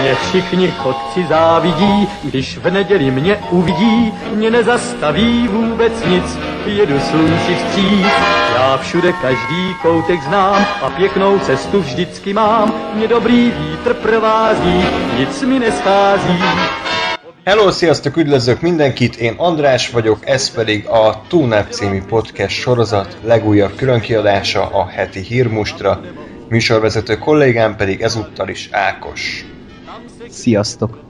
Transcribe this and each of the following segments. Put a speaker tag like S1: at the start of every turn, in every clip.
S1: Mě všichni chodci závidí, když v neděli mě uvidí, mě nezastaví vůbec nic, jedu slunci vstříc. Já všude každý koutek znám a pěknou cestu vždycky mám, mě dobrý vítr provází, nic mi neschází.
S2: Hello, sziasztok, üdvözlök mindenkit, én András vagyok, ez pedig a TUNEP című podcast sorozat legújabb különkiadása a heti hírmustra, műsorvezető kollégám pedig ezúttal is Ákos.
S3: Sziasztok!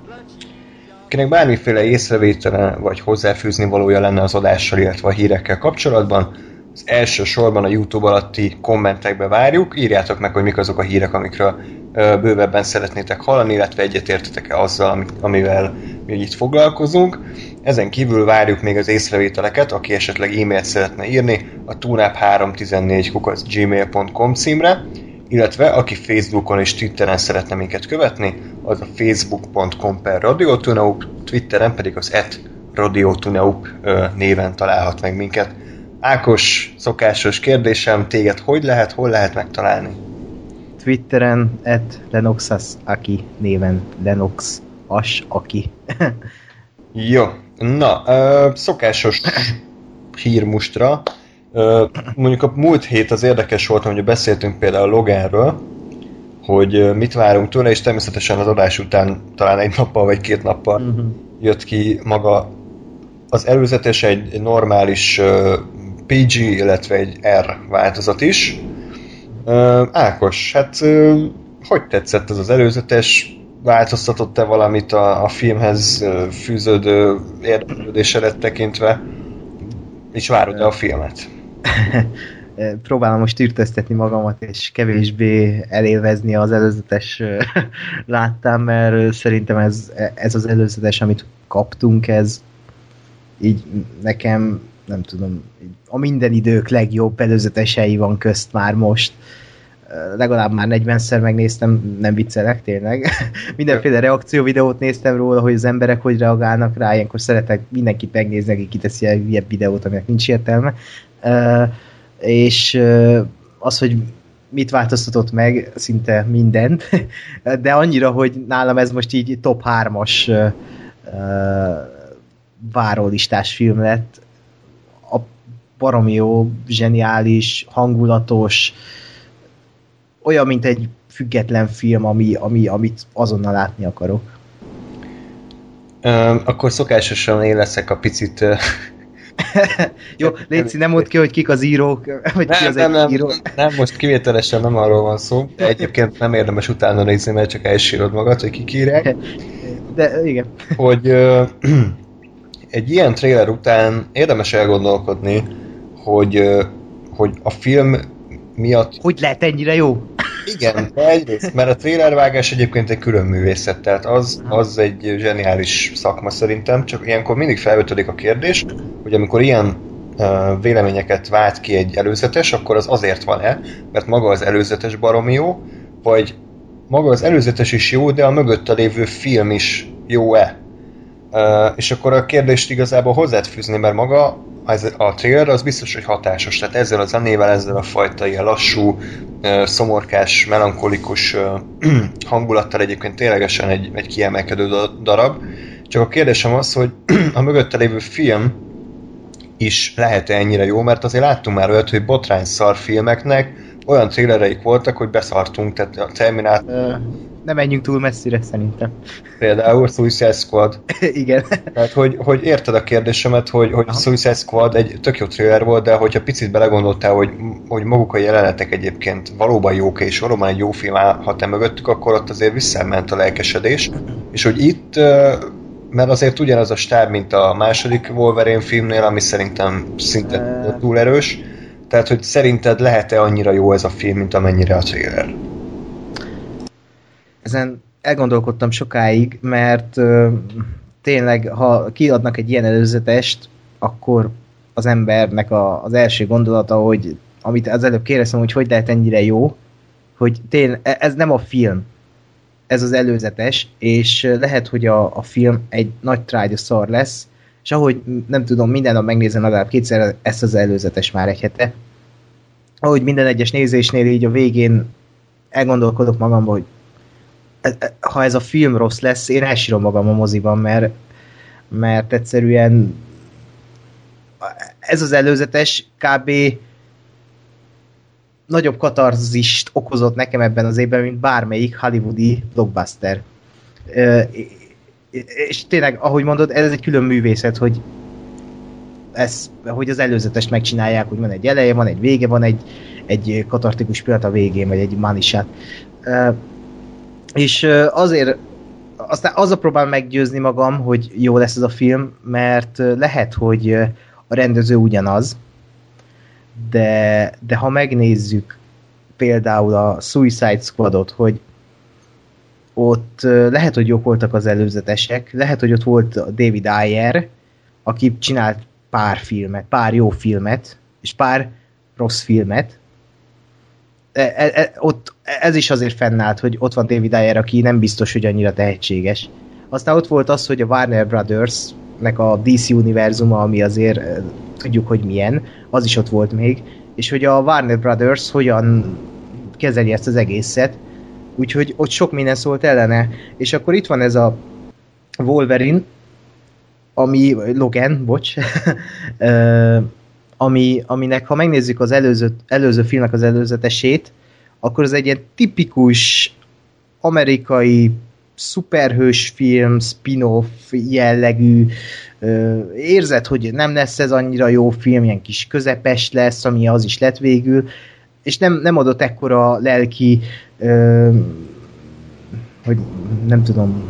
S2: Akinek bármiféle észrevétele vagy hozzáfűzni valója lenne az adással, illetve a hírekkel kapcsolatban, az első sorban a YouTube alatti kommentekbe várjuk, írjátok meg, hogy mik azok a hírek, amikről bővebben szeretnétek hallani, illetve egyetértetek-e azzal, amivel mi itt foglalkozunk. Ezen kívül várjuk még az észrevételeket, aki esetleg e-mailt szeretne írni a tunap314 gmail.com címre, illetve aki Facebookon és Twitteren szeretne minket követni, az a facebook.com per radiotuneup, Twitteren pedig az et radiotuneup néven találhat meg minket. Ákos, szokásos kérdésem, téged hogy lehet, hol lehet megtalálni?
S3: Twitteren et Lenoxas Aki néven Lenox As Aki.
S2: Jó, na, ö, szokásos hírmustra. Ö, mondjuk a múlt hét az érdekes volt, hogy beszéltünk például Loganről, hogy mit várunk tőle, és természetesen az adás után talán egy nappal vagy két nappal uh-huh. jött ki maga az előzetes egy normális PG, illetve egy R változat is. Ákos, hát hogy tetszett ez az előzetes? Változtatott-e valamit a, a filmhez fűződő érdeklődésedet tekintve? És várod-e a filmet?
S3: próbálom most írteztetni magamat, és kevésbé elélvezni az előzetes láttam, mert szerintem ez, ez az előzetes, amit kaptunk, ez így nekem, nem tudom, a minden idők legjobb előzetesei van közt már most. Legalább már 40-szer megnéztem, nem viccelek tényleg. Mindenféle reakció videót néztem róla, hogy az emberek hogy reagálnak rá, ilyenkor szeretek mindenkit megnézni, aki kiteszi egy ilyen videót, aminek nincs értelme. És az, hogy mit változtatott meg, szinte mindent, de annyira, hogy nálam ez most így top 3-as várólistás film lett. A baromi jó, zseniális, hangulatos, olyan, mint egy független film, ami, ami, amit azonnal látni akarok.
S2: akkor szokásosan én leszek a picit
S3: Jó, Léci, nem mondd ki, hogy kik az írók, vagy
S2: nem,
S3: ki az
S2: nem, nem,
S3: író.
S2: Nem, most kivételesen nem arról van szó, de egyébként nem érdemes utána nézni, mert csak elsírod magad, hogy kik írják.
S3: De igen.
S2: Hogy ö, egy ilyen trailer után érdemes elgondolkodni, hogy, ö, hogy a film miatt...
S3: Hogy lehet ennyire jó?
S2: Igen, egyrészt, mert a trailervágás egyébként egy külön művészet, tehát az, az egy zseniális szakma szerintem, csak ilyenkor mindig felvetődik a kérdés, hogy amikor ilyen uh, véleményeket vált ki egy előzetes, akkor az azért van-e, mert maga az előzetes baromi jó, vagy maga az előzetes is jó, de a mögötte lévő film is jó-e? Uh, és akkor a kérdést igazából hozzád fűzni, mert maga ez a trailer az biztos, hogy hatásos. Tehát ezzel a zenével, ezzel a fajta ilyen lassú, szomorkás, melankolikus hangulattal egyébként ténylegesen egy, egy kiemelkedő darab. Csak a kérdésem az, hogy a mögötte lévő film is lehet-e ennyire jó, mert azért láttunk már olyat, hogy botrányszar filmeknek olyan trailereik voltak, hogy beszartunk, tehát a Terminátor
S3: ne menjünk túl messzire, szerintem.
S2: Például Suicide Squad.
S3: Igen.
S2: Tehát, hogy, hogy érted a kérdésemet, hogy, hogy Suicide Squad egy tök jó trailer volt, de hogyha picit belegondoltál, hogy, hogy maguk a jelenetek egyébként valóban jók, és valóban egy jó film állhat-e mögöttük, akkor ott azért visszament a lelkesedés. És hogy itt mert azért ugyanaz a stáb, mint a második Wolverine filmnél, ami szerintem szinte túl erős. Tehát, hogy szerinted lehet-e annyira jó ez a film, mint amennyire a trailer?
S3: ezen elgondolkodtam sokáig, mert ö, tényleg, ha kiadnak egy ilyen előzetest, akkor az embernek a, az első gondolata, hogy amit az előbb kérdeztem, hogy hogy lehet ennyire jó, hogy tényleg ez nem a film, ez az előzetes, és lehet, hogy a, a film egy nagy trágya szar lesz, és ahogy nem tudom, minden nap megnézem legalább kétszer ezt az előzetes már egy hete, ahogy minden egyes nézésnél így a végén elgondolkodok magamban, hogy e- e- ha ez a film rossz lesz, én elsírom magam a moziban, mert, mert egyszerűen ez az előzetes kb. nagyobb katarzist okozott nekem ebben az évben, mint bármelyik hollywoodi blockbuster. És tényleg, ahogy mondod, ez egy külön művészet, hogy ez, hogy az előzetest megcsinálják, hogy van egy eleje, van egy vége, van egy, egy katartikus pillanat a végén, vagy egy manisát. És azért aztán azzal próbálom meggyőzni magam, hogy jó lesz ez a film, mert lehet, hogy a rendező ugyanaz, de, de ha megnézzük például a Suicide Squadot, hogy ott lehet, hogy jók voltak az előzetesek, lehet, hogy ott volt David Ayer, aki csinált pár filmet, pár jó filmet, és pár rossz filmet. E, e, e, ott ez is azért fennállt, hogy ott van David Ayer, aki nem biztos, hogy annyira tehetséges. Aztán ott volt az, hogy a Warner Brothers nek a DC univerzuma, ami azért e, tudjuk, hogy milyen, az is ott volt még, és hogy a Warner Brothers hogyan kezeli ezt az egészet, úgyhogy ott sok minden szólt ellene, és akkor itt van ez a Wolverine, ami, Logan, bocs, ami, aminek, ha megnézzük az előző, előző filmnek az előzetesét, akkor ez egy ilyen tipikus amerikai szuperhős film, spin-off jellegű, érzed, hogy nem lesz ez annyira jó film, ilyen kis közepes lesz, ami az is lett végül, és nem, nem adott ekkora lelki, ö, hogy nem tudom,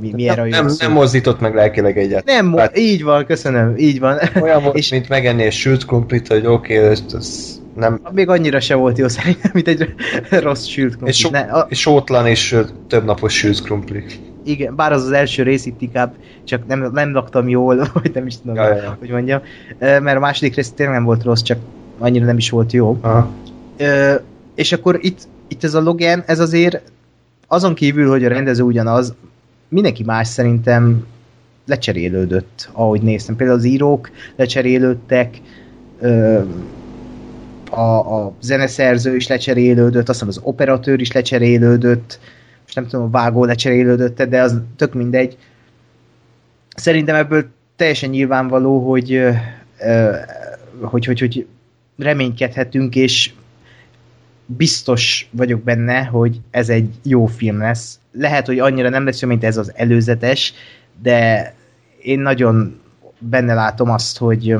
S3: mi, mi erre
S2: nem, nem mozdított meg lelkileg egyet.
S3: Nem, hát, így van, köszönöm, így van.
S2: Olyan volt, és, mint megenni egy sült krumplit, hogy oké, okay, ezt, ezt nem...
S3: Még annyira se volt jó szerintem, mint egy rossz sült krumpli.
S2: És, so, ne, a... és sótlan és több napos sült krumpli.
S3: Igen, bár az az első rész itt inkább csak nem, nem laktam jól, vagy nem is tudom, ja, ja. hogy mondjam. Mert a második rész tényleg nem volt rossz, csak annyira nem is volt jó. Aha. És akkor itt, itt ez a Logan, ez azért azon kívül, hogy a rendező ugyanaz, mindenki más szerintem lecserélődött, ahogy néztem. Például az írók lecserélődtek, a, a zeneszerző is lecserélődött, azt hiszem az operatőr is lecserélődött, most nem tudom, a vágó lecserélődött, de az tök mindegy. Szerintem ebből teljesen nyilvánvaló, hogy, hogy, hogy, hogy reménykedhetünk, és biztos vagyok benne, hogy ez egy jó film lesz. Lehet, hogy annyira nem lesz jó, mint ez az előzetes, de én nagyon benne látom azt, hogy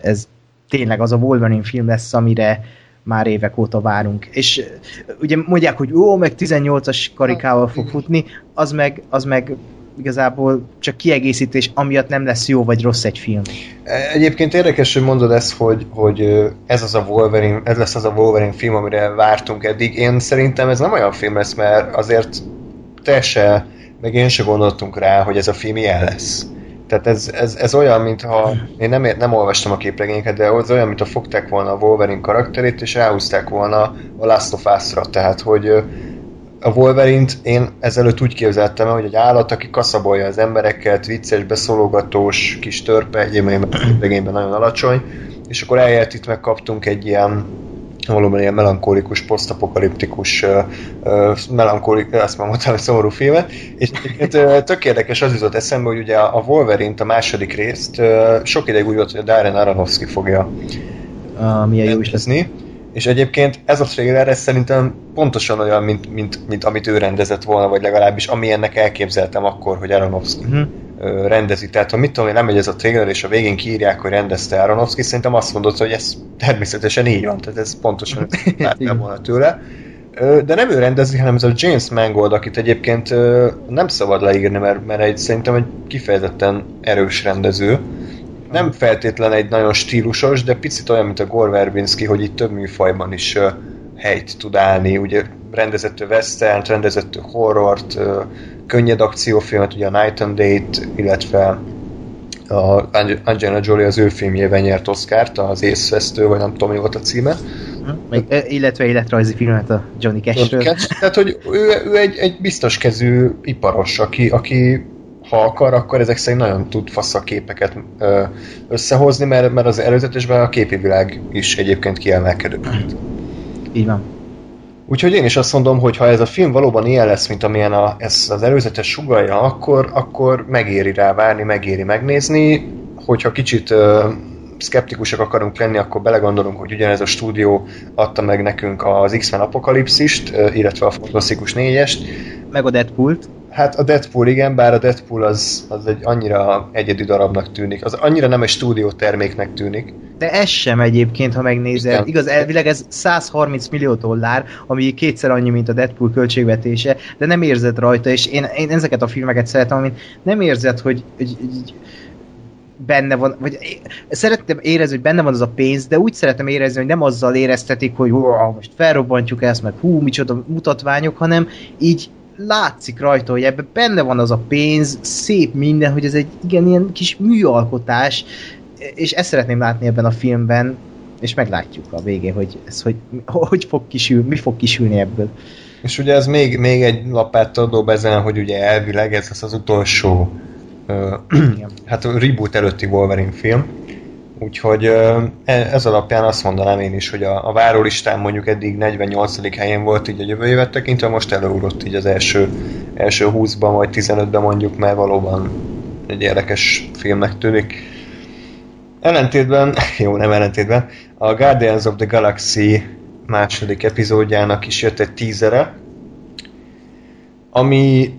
S3: ez tényleg az a Wolverine film lesz, amire már évek óta várunk. És ugye mondják, hogy ó, meg 18-as karikával fog futni, az meg, az meg igazából csak kiegészítés, amiatt nem lesz jó vagy rossz egy film.
S2: Egyébként érdekes, hogy mondod ezt, hogy, hogy ez az a Wolverine, ez lesz az a Wolverine film, amire vártunk eddig. Én szerintem ez nem olyan film lesz, mert azért te se, meg én se gondoltunk rá, hogy ez a film ilyen lesz. Tehát ez, ez, ez olyan, mintha, én nem, nem olvastam a képregényeket, de az olyan, mintha fogták volna a Wolverine karakterét, és ráhúzták volna a Last of Us-ra. Tehát, hogy a Wolverine-t én ezelőtt úgy képzeltem hogy egy állat, aki kaszabolja az embereket, vicces, beszólogatós, kis törpe, egyébként regényben nagyon alacsony, és akkor eljött itt megkaptunk egy ilyen valóban ilyen melankólikus, posztapokaliptikus, melankolik, azt már mondtam, hogy szomorú filmet, és uh, tök érdekes az jutott eszembe, hogy ugye a Wolverine-t, a második részt sok ideig úgy volt, hogy a Darren Aronofsky fogja
S3: uh, milyen jó is lesz
S2: és egyébként ez a trailer ez szerintem pontosan olyan, mint, mint, mint amit ő rendezett volna, vagy legalábbis ami ennek elképzeltem akkor, hogy Aronofsky uh-huh. rendezi. Tehát ha mit tudom én, nem megy ez a trailer, és a végén kiírják, hogy rendezte Aronofsky, szerintem azt mondott, hogy ez természetesen így van, tehát ez pontosan láttam volna tőle. De nem ő rendezi, hanem ez a James Mangold, akit egyébként nem szabad leírni, mert, mert egy, szerintem egy kifejezetten erős rendező nem feltétlen egy nagyon stílusos, de picit olyan, mint a Gore Verbinski, hogy itt több műfajban is uh, helyt tud állni. Ugye rendezett western rendezett horrort, uh, könnyed akciófilmet, ugye a Night and Date, illetve a Angelina Jolie az ő filmjében nyert Oscar-t, az észvesztő, vagy nem tudom, mi volt a címe.
S3: Még, illetve életrajzi filmet a Johnny Cash-ről.
S2: Cash, tehát, hogy ő, ő egy, egy biztos kezű iparos, aki, aki ha akar, akkor ezek szerint nagyon tud a képeket összehozni, mert, mert az előzetesben a képi világ is egyébként kiemelkedő.
S3: Így van.
S2: Úgyhogy én is azt mondom, hogy ha ez a film valóban ilyen lesz, mint amilyen a, ez az előzetes sugalja, akkor, akkor megéri rá várni, megéri megnézni. Hogyha kicsit uh, szkeptikusak akarunk lenni, akkor belegondolunk, hogy ugyanez a stúdió adta meg nekünk az X-Men Apokalipszist, illetve a Fantasztikus 4-est.
S3: Meg a Deadpool-t.
S2: Hát a Deadpool igen, bár a Deadpool az, az egy annyira egyedi darabnak tűnik, az annyira nem egy stúdió terméknek tűnik.
S3: De ez sem egyébként, ha megnézed. Igen. Igaz, elvileg ez 130 millió dollár, ami kétszer annyi, mint a Deadpool költségvetése, de nem érzed rajta, és én, én ezeket a filmeket szeretem, amit nem érzed, hogy, hogy, hogy benne van, vagy szeretném érezni, hogy benne van az a pénz, de úgy szeretem érezni, hogy nem azzal éreztetik, hogy most felrobbantjuk ezt, meg hú, micsoda mutatványok, hanem így látszik rajta, hogy ebben benne van az a pénz, szép minden, hogy ez egy igen ilyen kis műalkotás, és ezt szeretném látni ebben a filmben, és meglátjuk a végén, hogy ez hogy, hogy fog kisül, mi fog kisülni ebből.
S2: És ugye ez még, még egy lapáttal dob ezen, hogy ugye elvileg ez lesz az utolsó uh, hát a reboot előtti Wolverine film, Úgyhogy e, ez alapján azt mondanám én is, hogy a, a várólistán mondjuk eddig 48. helyén volt így a jövő évet tekintve, most előugrott így az első, első 20-ban vagy 15-ben mondjuk, mert valóban egy érdekes filmnek tűnik. Ellentétben, jó nem ellentétben, a Guardians of the Galaxy második epizódjának is jött egy tízere, ami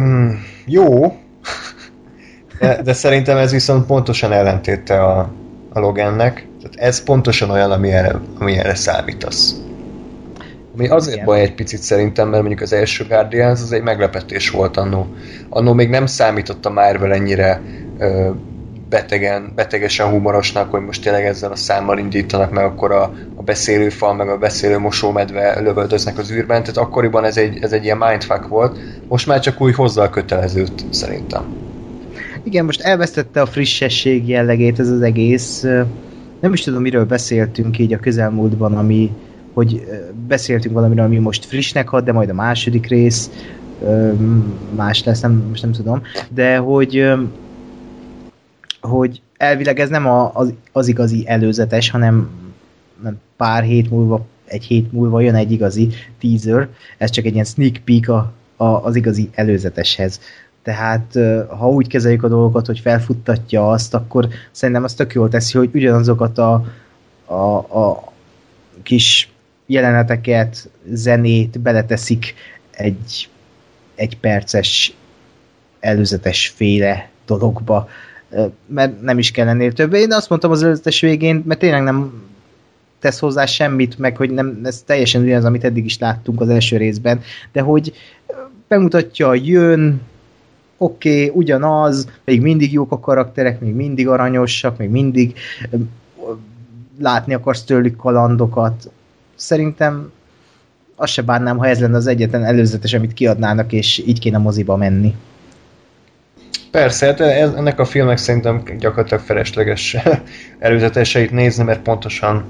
S2: mm, jó, de, de szerintem ez viszont pontosan ellentéte a, a Logannek. Tehát ez pontosan olyan, ami erre, ami erre számítasz. Ami azért Igen. baj egy picit szerintem, mert mondjuk az első Guardians az egy meglepetés volt annó. Annó még nem számított a Marvel ennyire ö, betegen, betegesen humorosnak, hogy most tényleg ezzel a számmal indítanak, meg akkor a, a beszélőfal, meg a beszélő mosómedve lövöldöznek az űrben, tehát akkoriban ez egy, ez egy ilyen mindfuck volt, most már csak úgy hozzá a kötelezőt, szerintem.
S3: Igen, most elvesztette a frissesség jellegét ez az egész. Nem is tudom, miről beszéltünk így a közelmúltban, ami, hogy beszéltünk valamiről, ami most frissnek hat, de majd a második rész más lesz, nem, most nem tudom, de hogy hogy elvileg ez nem a, az, az igazi előzetes, hanem nem pár hét múlva, egy hét múlva jön egy igazi teaser, ez csak egy ilyen sneak peek a, a, az igazi előzeteshez. Tehát ha úgy kezeljük a dolgokat, hogy felfuttatja azt, akkor szerintem az tök jól teszi, hogy ugyanazokat a, a, a kis jeleneteket, zenét beleteszik egy, egy perces előzetes féle dologba, mert nem is kell ennél több. Én azt mondtam az előzetes végén, mert tényleg nem tesz hozzá semmit, meg hogy nem, ez teljesen ugyanaz, amit eddig is láttunk az első részben, de hogy bemutatja, jön, oké, okay, ugyanaz, még mindig jók a karakterek, még mindig aranyosak, még mindig látni akarsz tőlük kalandokat. Szerintem azt se bánnám, ha ez lenne az egyetlen előzetes, amit kiadnának, és így kéne moziba menni.
S2: Persze, hát ez, ennek a filmnek szerintem gyakorlatilag felesleges előzeteseit nézni, mert pontosan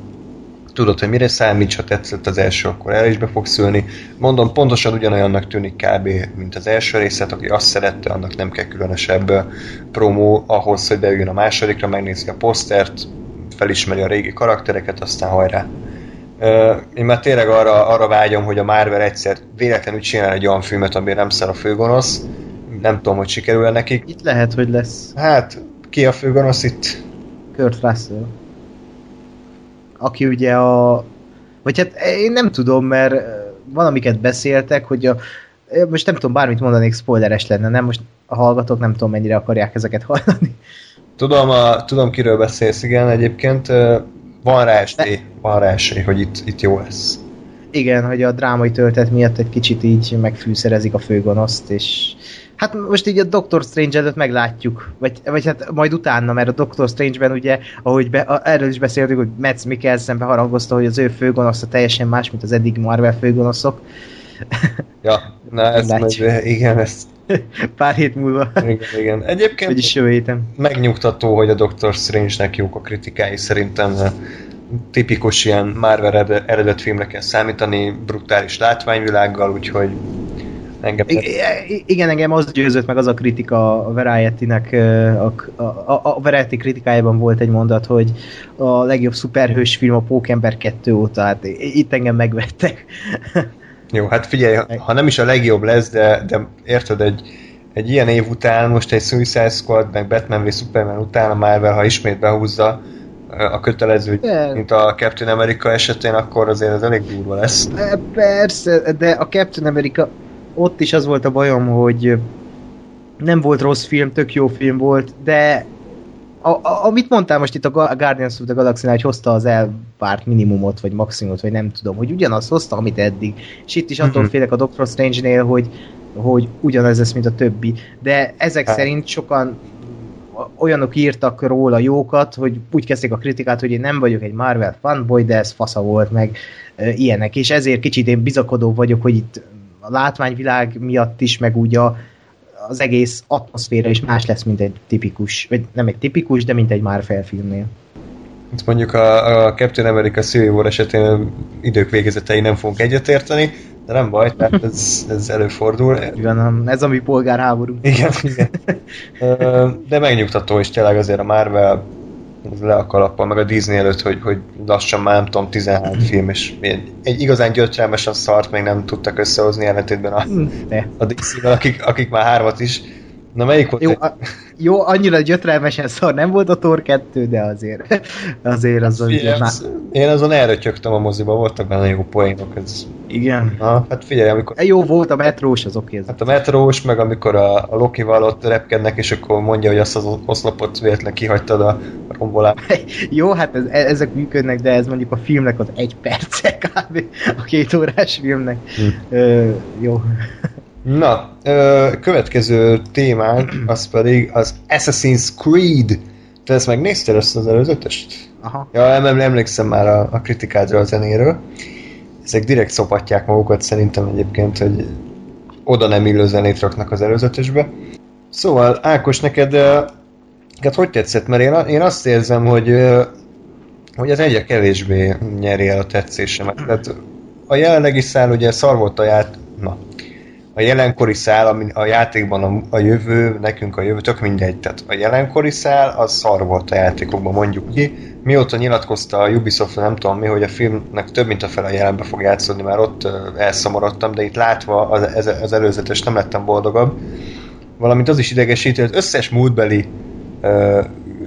S2: tudod, hogy mire számíts, ha tetszett az első, akkor el is be fog szülni. Mondom, pontosan ugyanolyannak tűnik kb. mint az első részet, aki azt szerette, annak nem kell különösebb promó ahhoz, hogy beüljön a másodikra, megnézi a posztert, felismeri a régi karaktereket, aztán hajrá. Én már tényleg arra, arra vágyom, hogy a Marvel egyszer véletlenül csinál egy olyan filmet, amiben nem szer a főgonosz. Nem tudom, hogy sikerül -e nekik.
S3: Itt lehet, hogy lesz.
S2: Hát, ki a főgonosz itt?
S3: Kurt Russell aki ugye a... Vagy hát én nem tudom, mert valamiket beszéltek, hogy a, most nem tudom, bármit mondanék, spoileres lenne, nem? Most a hallgatók nem tudom, mennyire akarják ezeket hallani.
S2: Tudom, a, tudom kiről beszélsz, igen, egyébként van rá esély, van rá esély, hogy itt, itt jó lesz.
S3: Igen, hogy a drámai töltet miatt egy kicsit így megfűszerezik a főgonoszt, és Hát most így a Doctor Strange előtt meglátjuk, vagy, vagy hát majd utána, mert a Doctor Strange-ben ugye, ahogy be, a, erről is beszéltük, hogy Metz Mikkelsen beharangozta, hogy az ő főgonosza teljesen más, mint az eddig Marvel főgonoszok.
S2: Ja, na ez meg, igen, ez
S3: Pár hét múlva.
S2: Igen, igen. Egyébként
S3: Vagyis jövő héten.
S2: megnyugtató, hogy a Doctor Strange-nek jók a kritikái. Szerintem tipikus ilyen Marvel eredet filmre kell számítani, brutális látványvilággal, úgyhogy
S3: Engem I- igen, engem az győzött meg az a kritika a Variety-nek, a, a, a, a Variety kritikájában volt egy mondat, hogy a legjobb szuperhős film a Pókember 2 óta, hát itt engem megvettek.
S2: Jó, hát figyelj, ha nem is a legjobb lesz, de, de érted, egy, egy ilyen év után, most egy Suicide Squad, meg Batman v Superman után a Marvel, ha ismét behúzza a kötelező, de... mint a Captain America esetén, akkor azért ez elég durva lesz.
S3: Persze, de a Captain America ott is az volt a bajom, hogy nem volt rossz film, tök jó film volt, de a, a, amit mondtál most itt a Guardians of the galaxy hogy hozta az elvárt minimumot, vagy maximumot, vagy nem tudom, hogy ugyanazt hozta, amit eddig. És itt is attól uh-huh. félek a Doctor Strange-nél, hogy, hogy ugyanez lesz, mint a többi. De ezek hát. szerint sokan olyanok írtak róla jókat, hogy úgy kezdték a kritikát, hogy én nem vagyok egy Marvel fanboy, de ez fasza volt, meg ilyenek. És ezért kicsit én bizakodó vagyok, hogy itt a látványvilág miatt is, meg úgy a, az egész atmoszféra is más lesz, mint egy tipikus, vagy nem egy tipikus, de mint egy Marvel filmnél.
S2: Itt mondjuk a, a Captain America Civil War esetén idők végezetei nem fogunk egyetérteni, de nem baj, tehát ez, ez előfordul.
S3: Igen, ez a mi polgárháború.
S2: Igen, igen. De megnyugtató is tényleg azért a Marvel le a kalappal, meg a Disney előtt, hogy, hogy lassan már nem tudom, 13 film, és egy, egy igazán gyötrelmesen szart még nem tudtak összehozni ellentétben a, a Disney-vel, akik, akik már hármat is Na melyik volt?
S3: Jó, a, jó, annyira gyötrelmesen szar nem volt a Thor 2, de azért, azért az
S2: azért már... Én azon elrötyögtem a moziba, voltak benne jó poénok. Ez...
S3: Igen.
S2: Na, hát figyelj, amikor...
S3: E, jó volt a metrós, az oké.
S2: Hát a metrós, meg amikor a, a Loki-val ott repkednek, és akkor mondja, hogy azt az oszlopot véletlen kihagytad a rombolát.
S3: jó, hát ez, e- ezek működnek, de ez mondjuk a filmnek az egy perce kb. A két órás filmnek. Hm. Ö, jó.
S2: Na, ö, következő témánk az pedig az Assassin's Creed. Te ezt megnéztél ezt az előzetest?
S3: Aha.
S2: Ja, nem emlékszem már a, a kritikádra a zenéről. Ezek direkt szopatják magukat szerintem egyébként, hogy oda nem illő zenét raknak az előzetesbe. Szóval, Ákos, neked, neked hogy tetszett? Mert én, én azt érzem, hogy, hogy az egyre kevésbé nyeri el a tetszésemet. Tehát a jelenlegi szál ugye szar volt a ját... Na, a jelenkori szál, ami a játékban a, a jövő, nekünk a jövő, tök mindegy. Tehát a jelenkori szál, az szar volt a játékokban, mondjuk ki. Mióta nyilatkozta a Ubisoft, nem tudom mi, hogy a filmnek több mint a fel a jelenbe fog játszani, már ott elszomorodtam, de itt látva az, ez, az előzetes nem lettem boldogabb. Valamint az is idegesítő, hogy az összes múltbeli ö,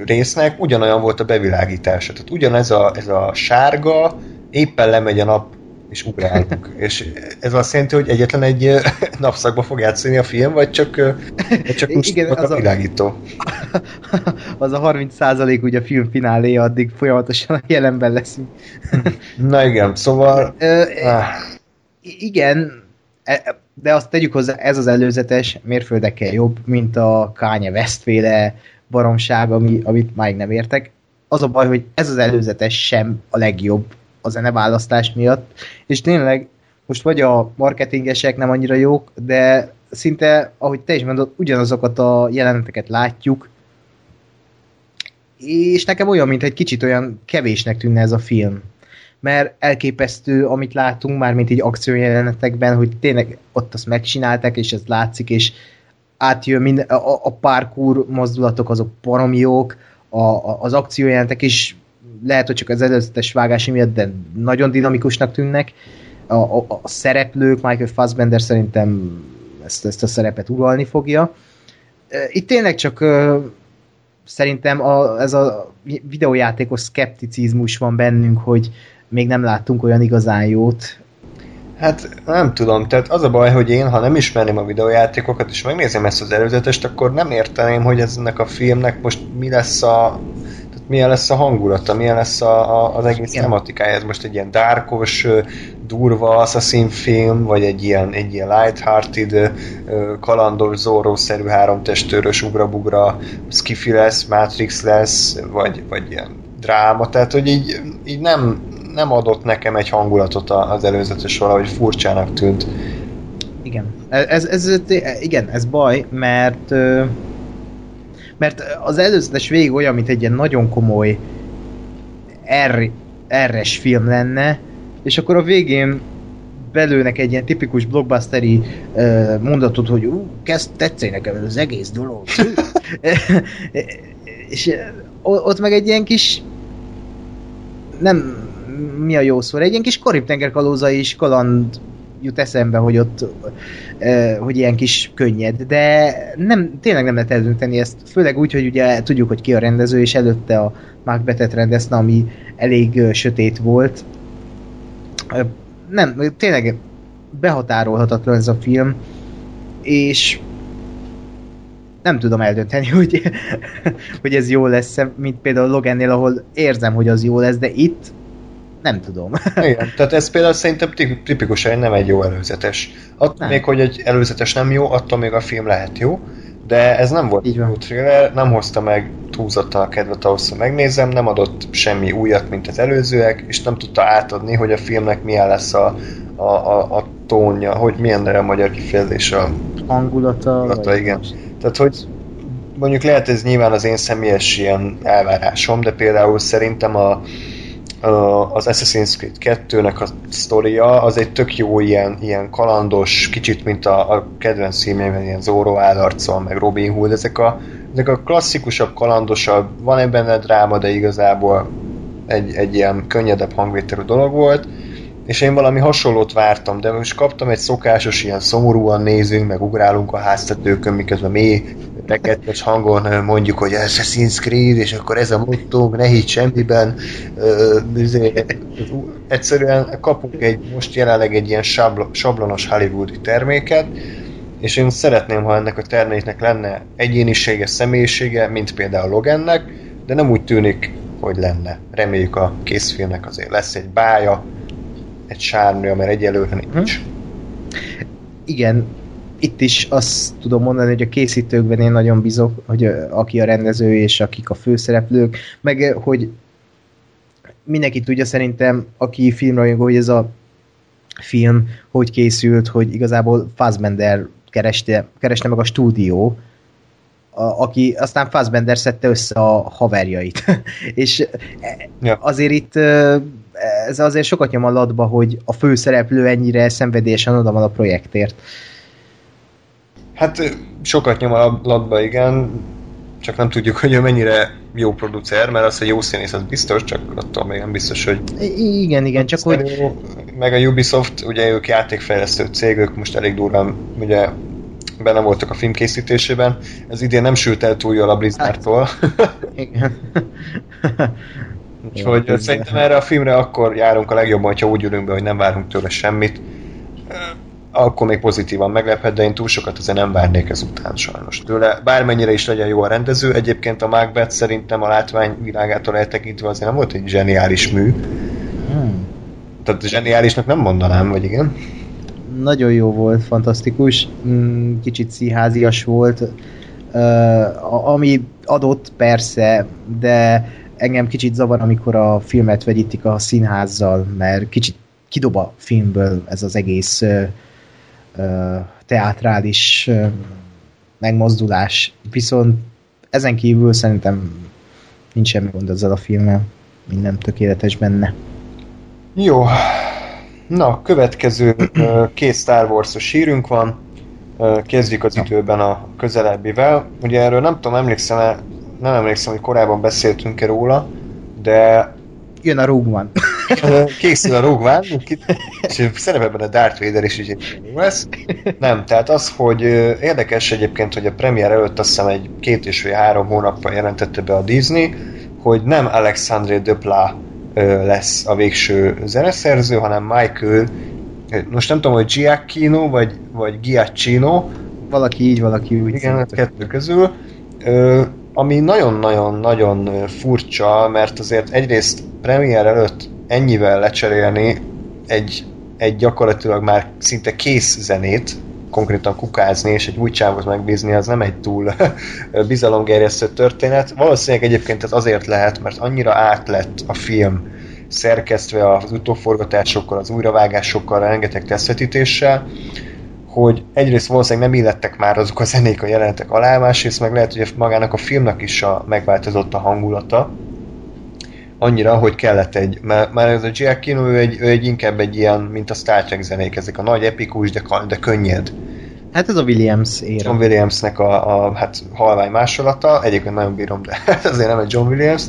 S2: résznek ugyanolyan volt a bevilágítása. Tehát ugyanez a, ez a sárga, éppen lemegy a nap és ugrálunk. és ez azt jelenti, hogy egyetlen egy napszakba fog játszani a film, vagy csak, vagy csak Igen, az a világító?
S3: az a 30 százalék ugye a film finálé, addig folyamatosan a jelenben leszünk.
S2: Na igen, szóval...
S3: ah. Igen, e, de azt tegyük hozzá, ez az előzetes mérföldekkel jobb, mint a Kanye Westféle baromság, ami, amit már nem értek. Az a baj, hogy ez az előzetes sem a legjobb a zeneválasztás miatt, és tényleg most vagy a marketingesek nem annyira jók, de szinte, ahogy te is mondod, ugyanazokat a jeleneteket látjuk, és nekem olyan, mint egy kicsit olyan kevésnek tűnne ez a film. Mert elképesztő, amit látunk már, mint így akciójelenetekben, hogy tényleg ott azt megcsinálták, és ez látszik, és átjön minden, a, a parkour mozdulatok azok paromjók, a, a, az akciójelentek is lehet, hogy csak az előzetes vágási miatt, de nagyon dinamikusnak tűnnek. A, a, a szereplők, Michael Fassbender szerintem ezt, ezt a szerepet uralni fogja. Itt tényleg csak szerintem a, ez a videójátékos szkepticizmus van bennünk, hogy még nem láttunk olyan igazán jót.
S2: Hát nem tudom, tehát az a baj, hogy én, ha nem ismerném a videójátékokat, és megnézem ezt az előzetest, akkor nem érteném, hogy ennek a filmnek most mi lesz a milyen lesz a hangulata, milyen lesz a, a, az egész Igen. tematikája. Ez most egy ilyen dárkos, durva assassin film, vagy egy ilyen, egy ilyen light-hearted, kalandos, zorro-szerű háromtestőrös ugrabugra skifi lesz, Matrix lesz, vagy, vagy ilyen dráma, tehát hogy így, így nem, nem adott nekem egy hangulatot az előzetes valahogy furcsának tűnt.
S3: Igen. Ez, ez, ez, igen, ez baj, mert mert az előzetes végig olyan, mint egy ilyen nagyon komoly R, R-es film lenne, és akkor a végén belőnek egy ilyen tipikus blockbusteri uh, mondatot, hogy ú, kezd tetszeni nekem ez az egész dolog. és ott meg egy ilyen kis nem mi a jó szó, egy ilyen kis karib tengerkalóza is kaland jut eszembe, hogy ott hogy ilyen kis könnyed, de nem, tényleg nem lehet eldönteni ezt, főleg úgy, hogy ugye tudjuk, hogy ki a rendező, és előtte a Macbethet rendezte, ami elég sötét volt. Nem, tényleg behatárolhatatlan ez a film, és nem tudom eldönteni, hogy, hogy ez jó lesz mint például Logannél, ahol érzem, hogy az jó lesz, de itt nem tudom.
S2: Igen, tehát ez például szerintem tipikusan nem egy jó előzetes. Attól nem. még, hogy egy előzetes nem jó, attól még a film lehet jó, de ez nem volt jó thriller, nem hozta meg túlzottan a kedvet ahhoz, hogy megnézem, nem adott semmi újat, mint az előzőek, és nem tudta átadni, hogy a filmnek milyen lesz a, a, a, a tónja, hogy milyen a magyar kifejezés a
S3: hangulata.
S2: hangulata igen. Most. Tehát, hogy mondjuk lehet ez nyilván az én személyes ilyen elvárásom, de például szerintem a, az Assassin's Creed 2-nek a sztoria az egy tök jó ilyen, ilyen kalandos, kicsit mint a, a kedvenc filmjeiben, ilyen Zoro állarcon, meg Robin Hood, ezek a, ezek a klasszikusabb, kalandosabb, van ebben benne dráma, de igazából egy, egy ilyen könnyedebb hangvételű dolog volt, és én valami hasonlót vártam, de most kaptam egy szokásos, ilyen szomorúan nézünk, meg ugrálunk a háztetőkön, miközben mély, rekettes hangon mondjuk, hogy Assassin's Creed, és akkor ez a motto, ne hitt semmiben. Egyszerűen kapunk egy, most jelenleg egy ilyen sablonos hollywoodi terméket, és én szeretném, ha ennek a terméknek lenne egyénisége, személyisége, mint például Logannek, de nem úgy tűnik, hogy lenne. Reméljük a készfilmnek azért lesz egy bája, egy sárnő, mert egyelőre nincs. Hm?
S3: Igen, itt is azt tudom mondani, hogy a készítőkben én nagyon bízok, hogy aki a rendező és akik a főszereplők, meg hogy mindenki tudja szerintem, aki filmrajongó, hogy ez a film hogy készült, hogy igazából Fassbender kereste, kereste meg a stúdió, a, aki aztán Fassbender szedte össze a haverjait. és ja. azért itt ez azért sokat nyom a latba, hogy a főszereplő ennyire szenvedélyesen oda van a projektért.
S2: Hát sokat nyom a latba, igen, csak nem tudjuk, hogy ő mennyire jó producer, mert az, hogy jó színész, az biztos, csak attól még nem biztos, hogy...
S3: Igen, igen, csak hogy...
S2: Meg a Ubisoft, ugye ők játékfejlesztő cég, ők most elég durván, ugye benne voltak a film készítésében. Ez idén nem sült el túl jól a Blizzardtól. Hát, igen. Úgyhogy ja, szerintem erre a filmre akkor járunk a legjobban, hogyha úgy ülünk be, hogy nem várunk tőle semmit. Akkor még pozitívan meglephet, de én túl sokat azért nem várnék ezután sajnos tőle. Bármennyire is legyen jó a rendező, egyébként a Macbeth szerintem a látvány világától eltekintve azért nem volt egy zseniális mű. Hmm. Tehát zseniálisnak nem mondanám, vagy igen?
S3: Nagyon jó volt, fantasztikus, mm, kicsit szíházias volt, ami adott persze, de engem kicsit zavar, amikor a filmet vegyítik a színházzal, mert kicsit kidob a filmből ez az egész ö, ö, teátrális ö, megmozdulás. Viszont ezen kívül szerintem nincs semmi gond ezzel a filmmel. Minden tökéletes benne.
S2: Jó. Na, következő két Star Wars-os hírünk van. Kezdjük az időben a közelebbivel. Ugye erről nem tudom, emlékszem nem emlékszem, hogy korábban beszéltünk-e róla, de...
S3: Jön a One.
S2: Készül a One, és szerepel benne Darth Vader is, így jó lesz. Nem, tehát az, hogy érdekes egyébként, hogy a premier előtt azt hiszem egy két és vagy három hónappal jelentette be a Disney, hogy nem Alexandre Dupla lesz a végső zeneszerző, hanem Michael most nem tudom, hogy Giacchino, vagy, vagy Giacchino.
S3: Valaki így, valaki úgy.
S2: Igen, hát kettő közül ami nagyon-nagyon-nagyon furcsa, mert azért egyrészt premier előtt ennyivel lecserélni egy, egy gyakorlatilag már szinte kész zenét, konkrétan kukázni és egy új csávot megbízni, az nem egy túl bizalomgerjesztő történet. Valószínűleg egyébként ez azért lehet, mert annyira átlett a film szerkesztve az utóforgatásokkal, az újravágásokkal, rengeteg tesztetítéssel, hogy egyrészt valószínűleg nem illettek már azok a zenék a jelenetek alá, másrészt meg lehet, hogy magának a filmnek is a, megváltozott a hangulata, annyira, hogy kellett egy, mert, mert ez a Giacchino, ő egy, ő egy inkább egy ilyen, mint a Star Trek zenék, ezek a nagy epikus, de, de könnyed.
S3: Hát ez a Williams éra.
S2: John Williamsnek a, a hát halvány másolata, egyébként nagyon bírom, de azért nem egy John Williams.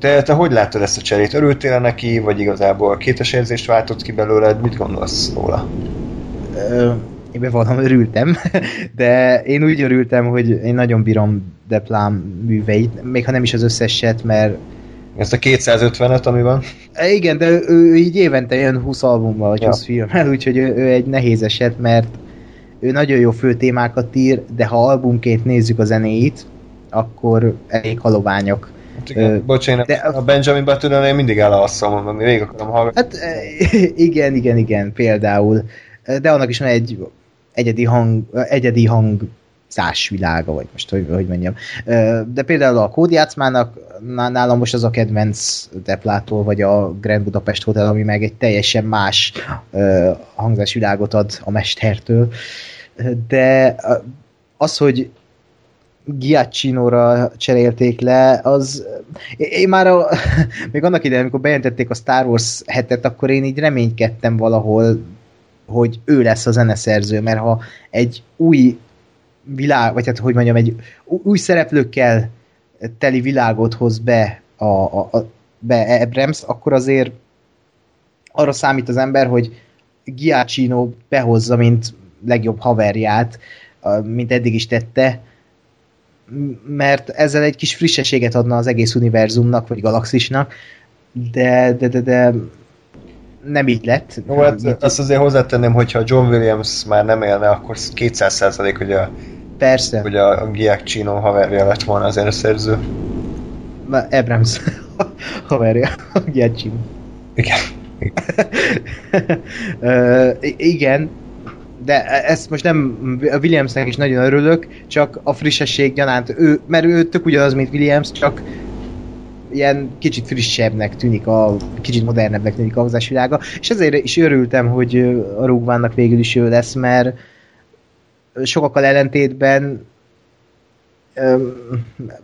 S2: Te, te hogy láttad ezt a cserét? Örültél neki, vagy igazából kétes érzést váltott ki belőled? Mit gondolsz róla?
S3: Én bevallom, örültem, de én úgy örültem, hogy én nagyon bírom Deplám műveit, még ha nem is az összeset, mert
S2: ezt a 250-et, ami van?
S3: Igen, de ő, ő így évente jön 20 albummal, vagy ja. 20 filmmel, úgyhogy ő, ő egy nehéz eset, mert ő nagyon jó főtémákat ír, de ha albumként nézzük a zenéit, akkor elég haloványok.
S2: Hát igen, bocsánat, de a Benjamin button én mindig elalszom, ami végig akarom hallgatni.
S3: Hát igen, igen, igen, például. De annak is van egy egyedi hang, egyedi hang világa, vagy most hogy, hogy mondjam. De például a kódjátszmának nálam most az a kedvenc Deplától, vagy a Grand Budapest Hotel, ami meg egy teljesen más hangzásvilágot ad a mestertől. De az, hogy Giacchino-ra cserélték le, az én már a, még annak idején, amikor bejelentették a Star Wars hetet, akkor én így reménykedtem valahol, hogy ő lesz a zeneszerző, mert ha egy új világ, vagy hát hogy mondjam, egy új szereplőkkel teli világot hoz be a, a, a be Abrams, akkor azért arra számít az ember, hogy Giacchino behozza, mint legjobb haverját, mint eddig is tette, mert ezzel egy kis frissességet adna az egész univerzumnak, vagy galaxisnak, de, de, de, de nem így lett.
S2: Jó, hát azt azért hozzátenném, hogyha John Williams már nem élne, akkor 200 százalék, hogy a
S3: Persze.
S2: Hogy a Giacchino haverja lett volna az zeneszerző.
S3: Abrams haverja, a Giacchino.
S2: Igen.
S3: Igen. uh, igen, de ezt most nem, a Williamsnek is nagyon örülök, csak a frissesség gyanánt, ő, mert ő tök ugyanaz, mint Williams, csak ilyen kicsit frissebbnek tűnik, a, kicsit modernebbnek tűnik a hozásvilága, és ezért is örültem, hogy a Rúgvánnak végül is ő lesz, mert sokakkal ellentétben